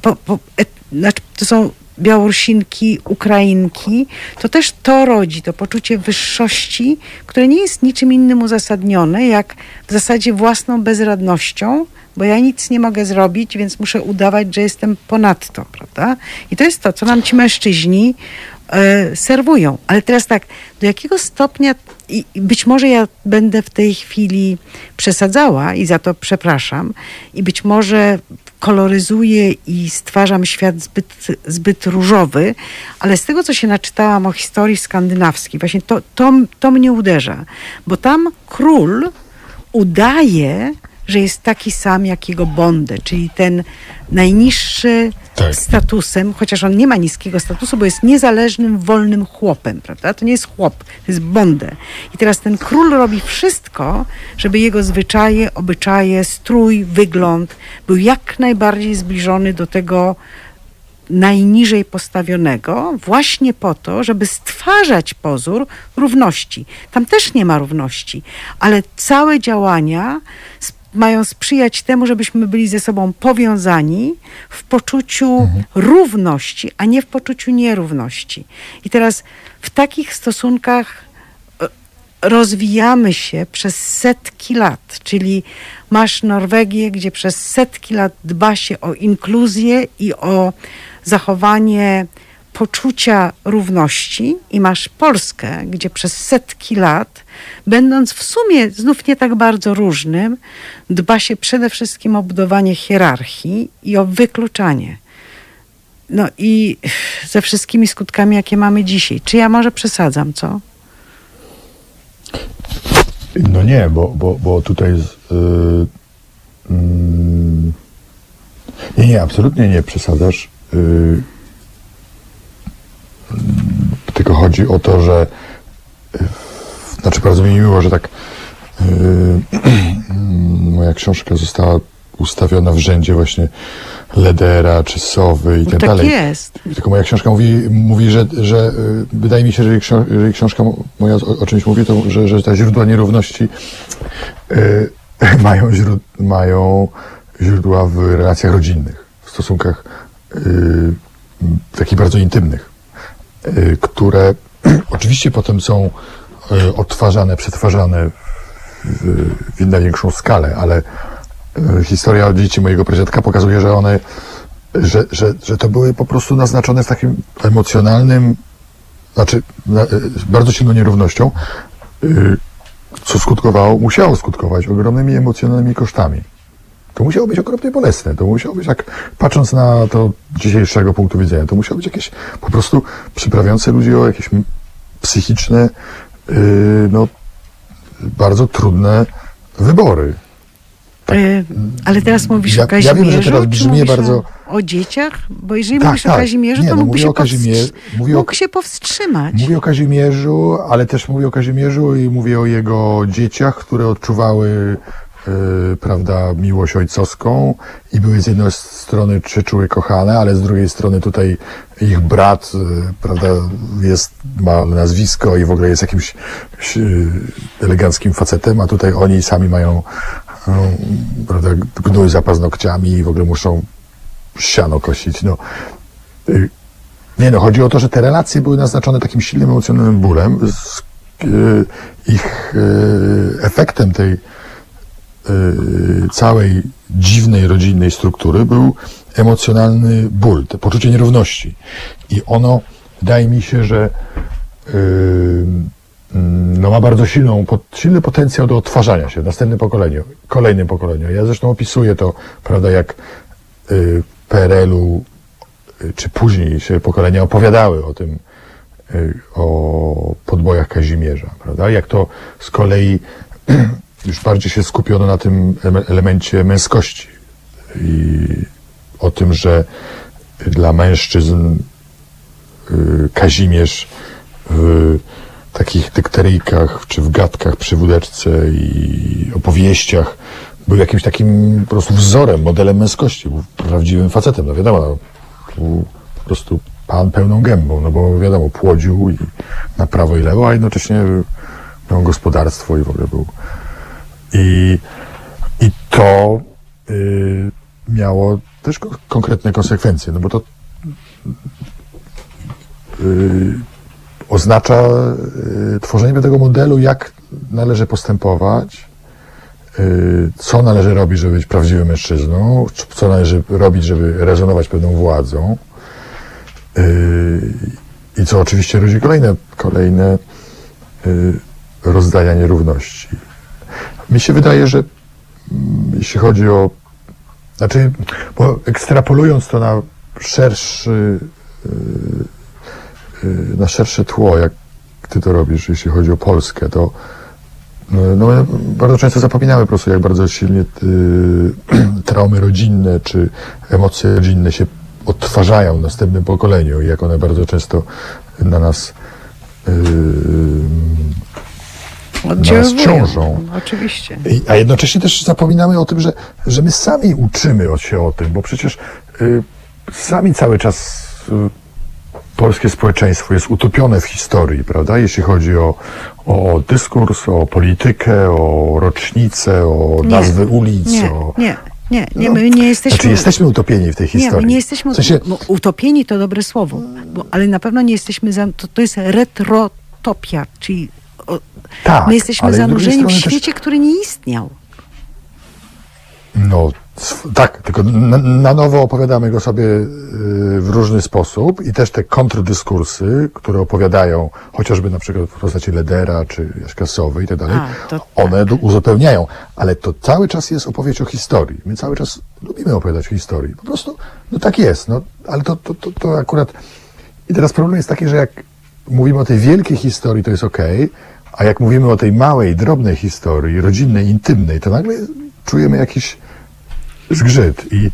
po, po, et, znaczy to są Białorusinki, Ukrainki, to też to rodzi to poczucie wyższości, które nie jest niczym innym uzasadnione, jak w zasadzie własną bezradnością, bo ja nic nie mogę zrobić, więc muszę udawać, że jestem ponadto, prawda? I to jest to, co nam ci mężczyźni serwują. Ale teraz tak, do jakiego stopnia, i i być może ja będę w tej chwili przesadzała i za to przepraszam, i być może koloryzuję i stwarzam świat zbyt, zbyt różowy, ale z tego, co się naczytałam o historii skandynawskiej, właśnie to, to, to mnie uderza, bo tam król udaje, że jest taki sam jak jego bondę, czyli ten najniższy Tak. statusem, chociaż on nie ma niskiego statusu, bo jest niezależnym, wolnym chłopem, prawda? To nie jest chłop, to jest bondę. I teraz ten król robi wszystko, żeby jego zwyczaje, obyczaje, strój, wygląd był jak najbardziej zbliżony do tego najniżej postawionego, właśnie po to, żeby stwarzać pozór równości. Tam też nie ma równości, ale całe działania mają sprzyjać temu, żebyśmy byli ze sobą powiązani w poczuciu równości, a nie w poczuciu nierówności. I teraz w takich stosunkach rozwijamy się przez setki lat, czyli masz Norwegię, gdzie przez setki lat dba się o inkluzję i o zachowanie poczucia równości i masz Polskę, gdzie przez setki lat, będąc w sumie znów nie tak bardzo różnym, dba się przede wszystkim o budowanie hierarchii i o wykluczanie. No i ze wszystkimi skutkami, jakie mamy dzisiaj. Czy ja może przesadzam, co? No nie, bo, bo, bo tutaj jest, yy, mm, nie, nie, absolutnie nie przesadzasz. Yy, tylko chodzi o to, że yy, znaczy bardzo mi miło, że tak yy, moja książka została ustawiona w rzędzie właśnie Ledera czy Sowy i No tak tak dalej. jest. Tylko moja książka mówi, mówi że, że y, wydaje mi się, że jeżeli książ- jeżeli książka mo- moja o, czymś mówi, to że, że te źródła nierówności y, mają, źród, mają źródła w relacjach rodzinnych, w stosunkach y, takich bardzo intymnych, y, które oczywiście potem są y, odtwarzane, przetwarzane w, na większą skalę, ale y, historia dzieci mojego pradziadka pokazuje, że one że, że, że to były po prostu naznaczone w takim emocjonalnym, znaczy na, y, bardzo silną nierównością, y, co skutkowało, musiało skutkować ogromnymi emocjonalnymi kosztami. To musiało być okropnie bolesne. To musiało być, jak patrząc na to dzisiejszego punktu widzenia, to musiało być jakieś po prostu przyprawiające ludzi o jakieś psychiczne, yy, no, bardzo trudne wybory. Y, ale teraz mówisz Ja- o ja wiem, że Kazimierzu, teraz brzmi bardzo- o, o dzieciach? Bo jeżeli Tak, mówisz o tak. Kazimierzu, Nie, to no, mówię się, o powstrzy- mówię o- mógł się powstrzymać. Mówię o Kazimierzu, ale też mówię o Kazimierzu i mówię o jego dzieciach, które odczuwały e, prawda, miłość ojcowską i były z jednej strony czy czuły kochane, ale z drugiej strony tutaj ich brat, e, prawda, jest, ma nazwisko i w ogóle jest jakimś e, eleganckim facetem, a tutaj oni sami mają prawda, gnój za paznokciami i w ogóle muszą siano kosić. No. Y, nie no, chodzi o to, że te relacje były naznaczone takim silnym emocjonalnym bólem. Z, y, ich y, efektem tej y, całej dziwnej rodzinnej struktury był emocjonalny ból, to poczucie nierówności. I ono, wydaje mi się, że y, mm, no ma bardzo silną, silny potencjał do odtwarzania się w następnym pokoleniu, kolejnym pokoleniu. Ja zresztą opisuję to, prawda, jak y, PRL-u y, czy później się pokolenia opowiadały o tym, y, o podbojach Kazimierza, prawda? Jak to z kolei już bardziej się skupiono na tym ele- elemencie męskości i o tym, że dla mężczyzn y, Kazimierz w takich dykteryjkach czy w gadkach przy wódeczce i opowieściach był jakimś takim po prostu wzorem, modelem męskości. Był prawdziwym facetem, no wiadomo, no, był po prostu pan pełną gębą, no bo wiadomo, płodził i na prawo i lewo, a jednocześnie miał gospodarstwo i w ogóle był. I, i to y, miało też ko- konkretne konsekwencje, no bo to y, oznacza y, tworzenie pewnego modelu, jak należy postępować, y, co należy robić, żeby być prawdziwym mężczyzną, co należy robić, żeby rezonować pewną władzą. Y, I co oczywiście rodzi kolejne, kolejne y, rozdania nierówności. Mi się wydaje, że mm, jeśli chodzi o. Znaczy, bo ekstrapolując to na szerszy, y, y, na szersze tło, jak ty to robisz, jeśli chodzi o Polskę, to no, no, bardzo często zapominamy po prostu, jak bardzo silnie y, traumy rodzinne czy emocje rodzinne się odtwarzają w następnym pokoleniu i jak one bardzo często na nas y, Oddziaływują. ciążą. No, Oczywiście. A jednocześnie też zapominamy o tym, że, że my sami uczymy się o tym, bo przecież y, sami cały czas y, polskie społeczeństwo jest utopione w historii, prawda? Jeśli chodzi o, o dyskurs, o politykę, o rocznice, o Nie. nazwy ulic. Nie, o... nie, nie, nie, No, my nie jesteśmy... Znaczy jesteśmy utopieni w tej Nie, historii. my nie jesteśmy W sensie, utopieni to dobre słowo, bo, ale na pewno nie jesteśmy, za, to, to jest retrotopia, czyli o, tak, my jesteśmy zanurzeni w strony też- świecie, który nie istniał. No, tak, tylko na, na nowo opowiadamy go sobie y, w różny sposób i też te kontrdyskursy, które opowiadają chociażby na przykład w postaci Ledera czy Jaśka Sowy i tak dalej, to one uzupełniają, ale to cały czas jest opowieść o historii. My cały czas lubimy opowiadać o historii. Po prostu, no tak jest, no, ale to, to, to, to akurat... I teraz problem jest taki, że jak mówimy o tej wielkiej historii, to jest okej, a jak mówimy o tej małej, drobnej historii, rodzinnej, intymnej, to nagle czujemy jakiś zgrzyt i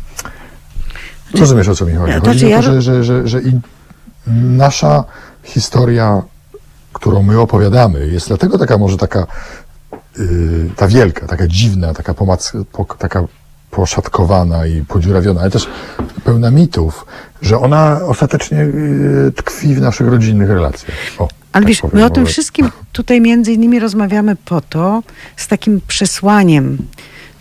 rozumiesz o co mi chodzi. Ja- Chodzi o to, że, że, że, że nasza historia, którą my opowiadamy, jest dlatego taka może taka yy, ta wielka, taka dziwna, taka, pomac, po, taka poszatkowana i podziurawiona, ale też pełna mitów, że ona ostatecznie yy, tkwi w naszych rodzinnych relacjach. O, Ale tak wiesz, my o tym wszystkim tutaj między innymi rozmawiamy po to, z takim przesłaniem,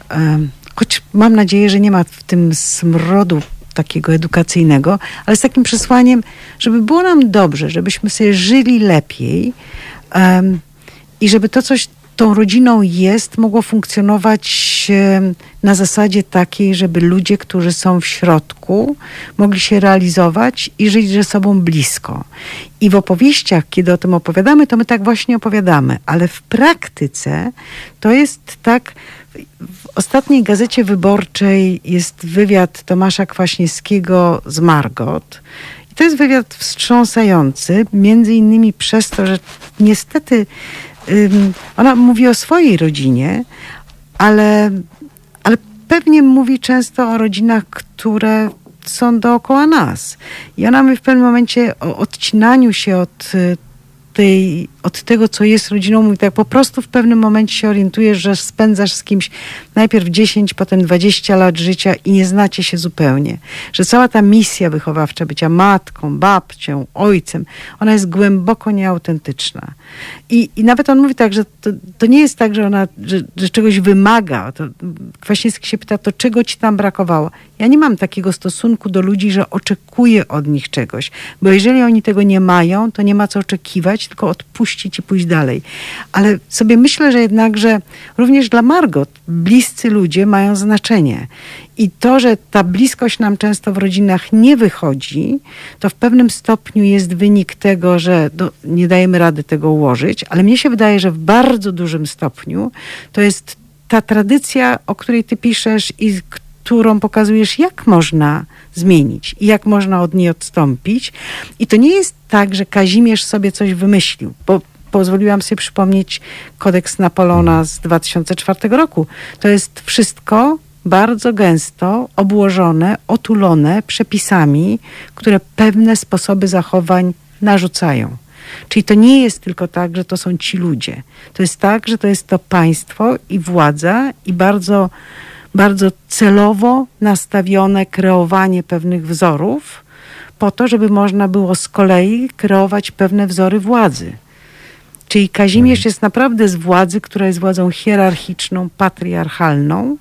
em, choć mam nadzieję, że nie ma w tym smrodu takiego edukacyjnego, ale z takim przesłaniem, żeby było nam dobrze, żebyśmy sobie żyli lepiej i żeby to coś tą rodziną jest, mogło funkcjonować na zasadzie takiej, żeby ludzie, którzy są w środku, mogli się realizować i żyć ze sobą blisko. I w opowieściach, kiedy o tym opowiadamy, to my tak właśnie opowiadamy, ale w praktyce to jest tak. W ostatniej gazecie wyborczej jest wywiad Tomasza Kwaśniewskiego z Margot. I to jest wywiad wstrząsający, między innymi przez to, że niestety ona mówi o swojej rodzinie, ale, ale pewnie mówi często o rodzinach, które są dookoła nas. I ona mówi w pewnym momencie o odcinaniu się od y, tej, od tego, co jest rodziną, mówi tak, po prostu w pewnym momencie się orientujesz, że spędzasz z kimś najpierw 10, potem 20 lat życia i nie znacie się zupełnie. Że cała ta misja wychowawcza bycia matką, babcią, ojcem, ona jest głęboko nieautentyczna. I, i nawet on mówi tak, że to, to nie jest tak, że ona, że, że czegoś wymaga. To Kwaśniewski się pyta, to czego ci tam brakowało? Ja nie mam takiego stosunku do ludzi, że oczekuję od nich czegoś, bo jeżeli oni tego nie mają, to nie ma co oczekiwać, tylko odpuścić odpuścić i pójść dalej. Ale sobie myślę, że jednak, że również dla Margot bliscy ludzie mają znaczenie. I to, że ta bliskość nam często w rodzinach nie wychodzi, to w pewnym stopniu jest wynik tego, że do, nie dajemy rady tego ułożyć, ale mnie się wydaje, że w bardzo dużym stopniu to jest ta tradycja, o której ty piszesz i którą pokazujesz, jak można zmienić i jak można od niej odstąpić. I to nie jest tak, że Kazimierz sobie coś wymyślił, bo pozwoliłam sobie przypomnieć kodeks Napoleona z 2004 roku. To jest wszystko bardzo gęsto obłożone, otulone przepisami, które pewne sposoby zachowań narzucają. Czyli to nie jest tylko tak, że to są ci ludzie. To jest tak, że to jest to państwo i władza i bardzo, bardzo celowo nastawione kreowanie pewnych wzorów po to, żeby można było z kolei kreować pewne wzory władzy. Czyli Kazimierz jest naprawdę z władzy, która jest władzą hierarchiczną, patriarchalną.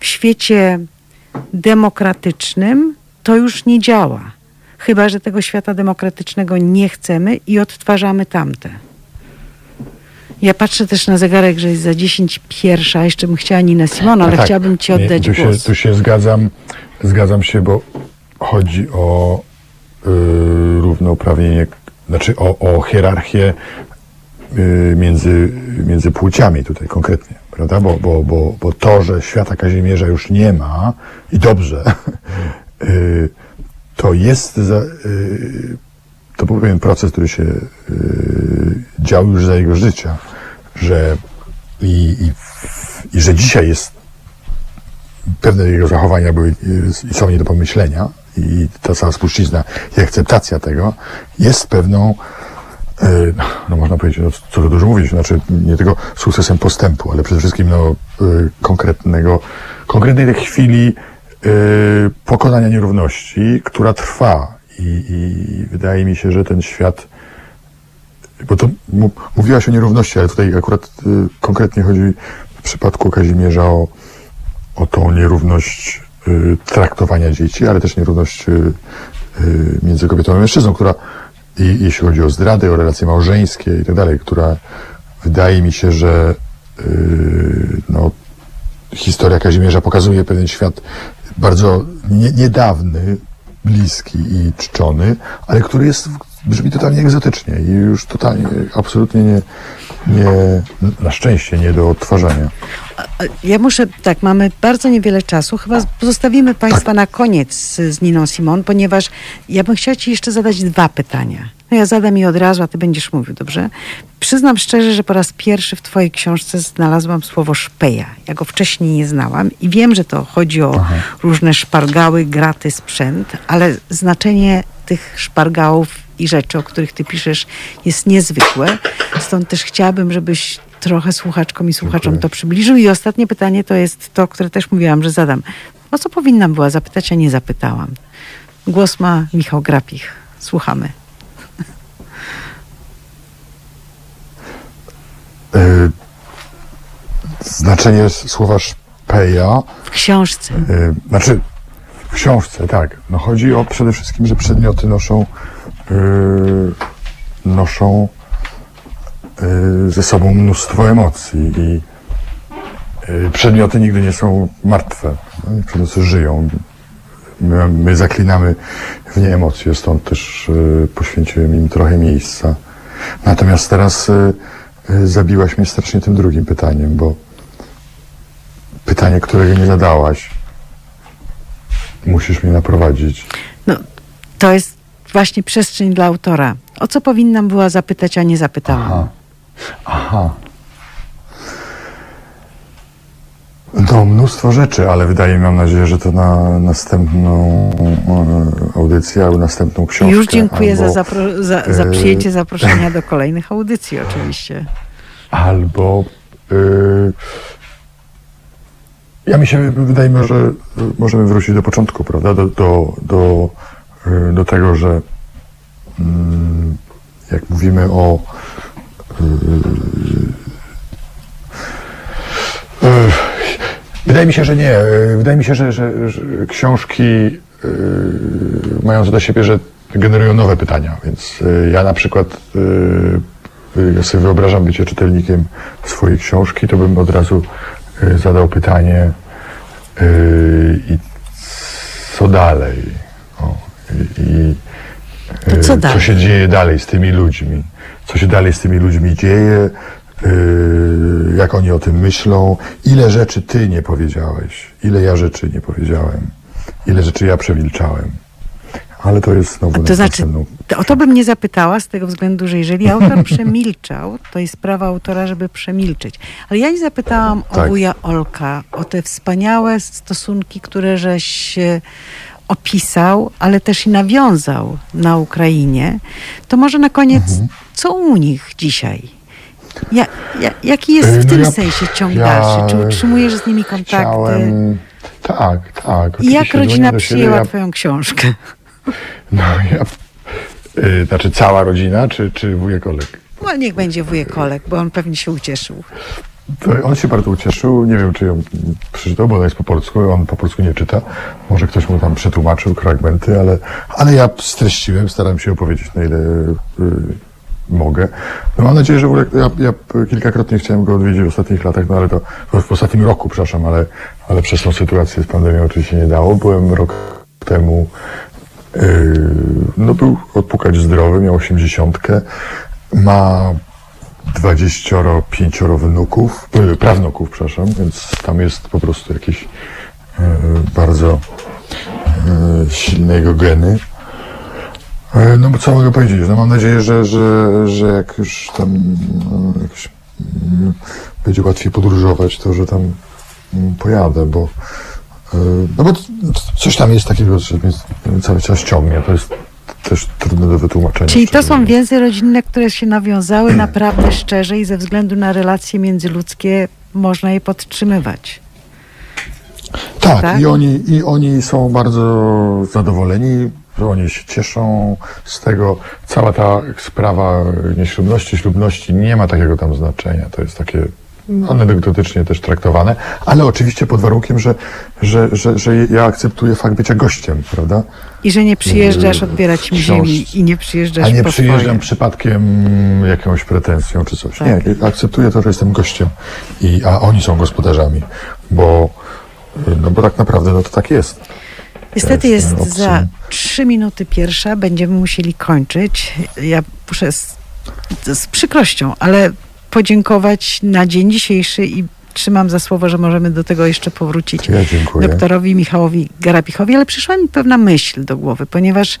W świecie demokratycznym to już nie działa. Chyba, że tego świata demokratycznego nie chcemy i odtwarzamy tamte. Ja patrzę też na zegarek, że jest za 10 pierwsza, jeszcze bym chciała Ninę Simona, ale tak, chciałabym ci oddać tu głos. Się, tu się zgadzam, zgadzam się, bo chodzi o y, równouprawnienie, znaczy o, o hierarchię y, między, między płciami tutaj konkretnie, prawda? Bo, bo, bo, bo to, że świata Kazimierza już nie ma i dobrze, y, to jest za, y, to był pewien proces, który się y, dział już za jego życia, że i, i, i że dzisiaj jest pewne jego zachowania były i są nie do pomyślenia i ta cała spuścizna i akceptacja tego jest pewną y, no można powiedzieć, no, co tu dużo mówić, znaczy nie tylko sukcesem postępu, ale przede wszystkim no, y, konkretnego, konkretnej chwili y, pokonania nierówności, która trwa. I, i wydaje mi się, że ten świat bo to mówiłaś o nierówności, ale tutaj akurat y, konkretnie chodzi w przypadku Kazimierza o, o tą nierówność y, traktowania dzieci, ale też nierówność y, y, między kobietą a mężczyzną, która i, jeśli chodzi o zdrady, o relacje małżeńskie i tak dalej, która wydaje mi się, że y, no, historia Kazimierza pokazuje pewien świat bardzo nie, niedawny, bliski i czczony, ale który jest, brzmi totalnie egzotycznie i już totalnie, absolutnie nie, nie na szczęście nie do odtwarzania. Ja muszę, tak, mamy bardzo niewiele czasu. Chyba pozostawimy Państwa na koniec z, z Niną Simon, ponieważ ja bym chciała Ci jeszcze zadać dwa pytania. No ja zadam je od razu, a Ty będziesz mówił, dobrze? Przyznam szczerze, że po raz pierwszy w Twojej książce znalazłam słowo szpeja. Ja go wcześniej nie znałam i wiem, że to chodzi o różne szpargały, graty, sprzęt, ale znaczenie tych szpargałów i rzeczy, o których ty piszesz, jest niezwykłe. Stąd też chciałabym, żebyś trochę słuchaczkom i słuchaczom Dziękuję. to przybliżył. I ostatnie pytanie to jest to, które też mówiłam, że zadam. O co powinnam była zapytać, a nie zapytałam? Głos ma Michał Grapich. Słuchamy. Y, znaczenie słowa szpeja W książce. Y, Znaczy, w książce, tak. No chodzi o przede wszystkim, że przedmioty noszą, noszą y, ze sobą mnóstwo emocji i y, przedmioty nigdy nie są martwe. No, Przedmioty żyją. My, my zaklinamy w nie emocje, stąd też y, poświęciłem im trochę miejsca. Natomiast teraz y, y, zabiłaś mnie strasznie tym drugim pytaniem, bo pytanie, którego nie zadałaś, musisz mnie naprowadzić. No, to jest właśnie przestrzeń dla autora. O co powinnam była zapytać, a nie zapytałam? Aha. Aha. No, mnóstwo rzeczy, ale wydaje mi mam nadzieję, że to na następną e, audycję albo następną książkę. Już dziękuję albo, za, zapro- za, za e, przyjęcie zaproszenia do kolejnych audycji oczywiście. Albo y, ja mi się wydaje że możemy wrócić do początku, prawda? Do, do, do, do tego, że mm, jak mówimy o y, y, Wydaje mi się, że nie. Y, Wydaje mi się, że, że, że książki y, mają to do siebie, że generują nowe pytania, więc y, ja na przykład y, y, ja sobie wyobrażam bycie czytelnikiem swojej książki, to bym od razu y, zadał pytanie y, i co dalej? O, i, To co dalej? co się dzieje dalej z tymi ludźmi? Co się dalej z tymi ludźmi dzieje? y, jak oni o tym myślą? Ile rzeczy ty nie powiedziałeś? Ile ja rzeczy nie powiedziałem? Ile rzeczy ja przemilczałem? Ale to jest znowu To znaczy, następną o to bym nie zapytała z tego względu, że jeżeli autor przemilczał, to jest sprawa autora, żeby przemilczeć. Ale ja nie zapytałam o Tak. wuja Olka, o te wspaniałe stosunki, które żeś e, opisał, ale też i nawiązał na Ukrainie. To może na koniec, Mhm. co u nich dzisiaj? Ja, ja, jaki jest E, w no tym ja- sensie ciąg dalszy? Czy utrzymujesz z nimi kontakty? Chciałem... Tak, tak. I jak oczywiście rodzina przyjęła twoją książkę? No, ja... Y, znaczy cała rodzina, czy, czy wujek Olek? No niech będzie wujek Olek, bo on pewnie się ucieszył. On się bardzo ucieszył. Nie wiem, czy ją przeczytał, bo ona jest po polsku. On po polsku nie czyta. Może ktoś mu tam przetłumaczył fragmenty, ale, ale ja streściłem, staram się opowiedzieć na ile y, mogę. No mam nadzieję, że wujek, ja, ja kilkakrotnie chciałem go odwiedzić w ostatnich latach, no ale to w ostatnim roku, przepraszam, ale, ale przez tą sytuację z pandemią oczywiście nie dało. Byłem rok temu Yy, no był odpukać zdrowy, miał 80, ma 25 wnuków, yy, prawnuków, przepraszam, więc tam jest po prostu jakieś yy, bardzo yy, silne jego geny. No bo co mogę powiedzieć? No mam nadzieję, że, że, że jak już tam yy, jakoś, yy, będzie łatwiej podróżować, to że tam yy, pojadę, bo no bo coś tam jest takiego, że mnie cały czas ciągnie. To jest też trudne do wytłumaczenia. Czyli to są więzy rodzinne, które się nawiązały naprawdę szczerze i ze względu na relacje międzyludzkie można je podtrzymywać. Tak, tak? I, oni, i oni są bardzo zadowoleni, oni się cieszą z tego. Cała ta sprawa nieślubności, ślubności nie ma takiego tam znaczenia. To jest takie anegdotycznie też traktowane, ale oczywiście pod warunkiem, że, że, że, że ja akceptuję fakt bycia gościem, prawda? I że nie przyjeżdżasz odbierać im Książ- ziemi i nie przyjeżdżasz A nie po przyjeżdżam swoje. przypadkiem jakąś pretensją czy coś. Tak. Nie, akceptuję to, że jestem gościem, i, a oni są gospodarzami, bo, no bo tak naprawdę no to tak jest. Niestety jest obcym. za trzy minuty pierwsza, będziemy musieli kończyć. Ja muszę z, z przykrością, ale podziękować na dzień dzisiejszy i trzymam za słowo, że możemy do tego jeszcze powrócić. Ja doktorowi Michałowi Garapichowi, ale przyszła mi pewna myśl do głowy, ponieważ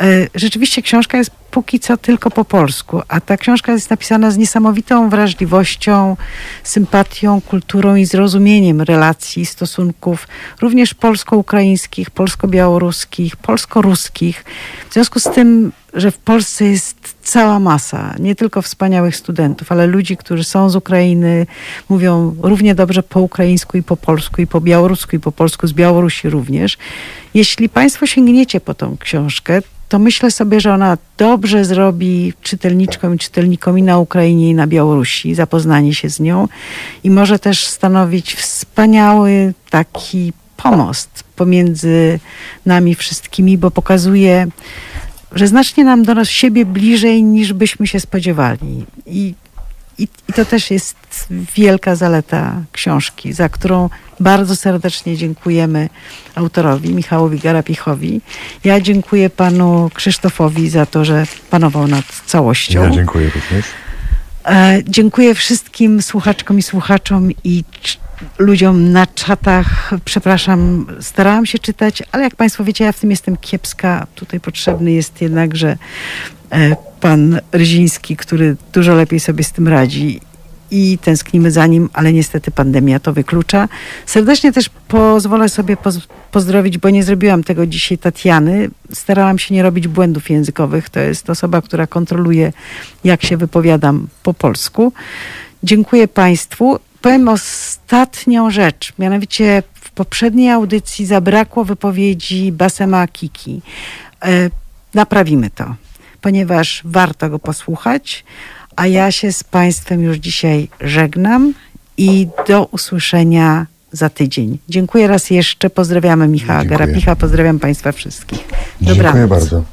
e, rzeczywiście książka jest póki co tylko po polsku, a ta książka jest napisana z niesamowitą wrażliwością, sympatią, kulturą i zrozumieniem relacji, stosunków również polsko-ukraińskich, polsko-białoruskich, polsko-ruskich. W związku z tym, że w Polsce jest cała masa, nie tylko wspaniałych studentów, ale ludzi, którzy są z Ukrainy, mówią równie dobrze po ukraińsku i po polsku, i po białorusku, i po polsku, z Białorusi również. Jeśli Państwo sięgniecie po tą książkę, to myślę sobie, że ona dobrze zrobi czytelniczkom i czytelnikom i na Ukrainie, i na Białorusi zapoznanie się z nią i może też stanowić wspaniały taki pomost pomiędzy nami wszystkimi, bo pokazuje, że znacznie nam do nas siebie bliżej niż byśmy się spodziewali. I, i, I to też jest wielka zaleta książki, za którą bardzo serdecznie dziękujemy autorowi Michałowi Garapichowi. Ja dziękuję panu Krzysztofowi za to, że panował nad całością. Ja dziękuję również. E, dziękuję wszystkim słuchaczkom i słuchaczom i ludziom na czatach. Przepraszam, starałam się czytać, ale jak Państwo wiecie, ja w tym jestem kiepska. Tutaj potrzebny jest jednakże e, pan Ryziński, który dużo lepiej sobie z tym radzi i tęsknimy za nim, ale niestety pandemia to wyklucza. Serdecznie też pozwolę sobie poz- pozdrowić, bo nie zrobiłam tego dzisiaj Tatiany. Starałam się nie robić błędów językowych. To jest osoba, która kontroluje, jak się wypowiadam po polsku. Dziękuję Państwu. Powiem ostatnią rzecz. Mianowicie w poprzedniej audycji zabrakło wypowiedzi Basema Kiki. E, naprawimy to, ponieważ warto go posłuchać. A ja się z Państwem już dzisiaj żegnam i do usłyszenia za tydzień. Dziękuję raz jeszcze. Pozdrawiamy Michała Dziękuję. Garapicha. Pozdrawiam Państwa wszystkich. Dziękuję Dobranoc. bardzo.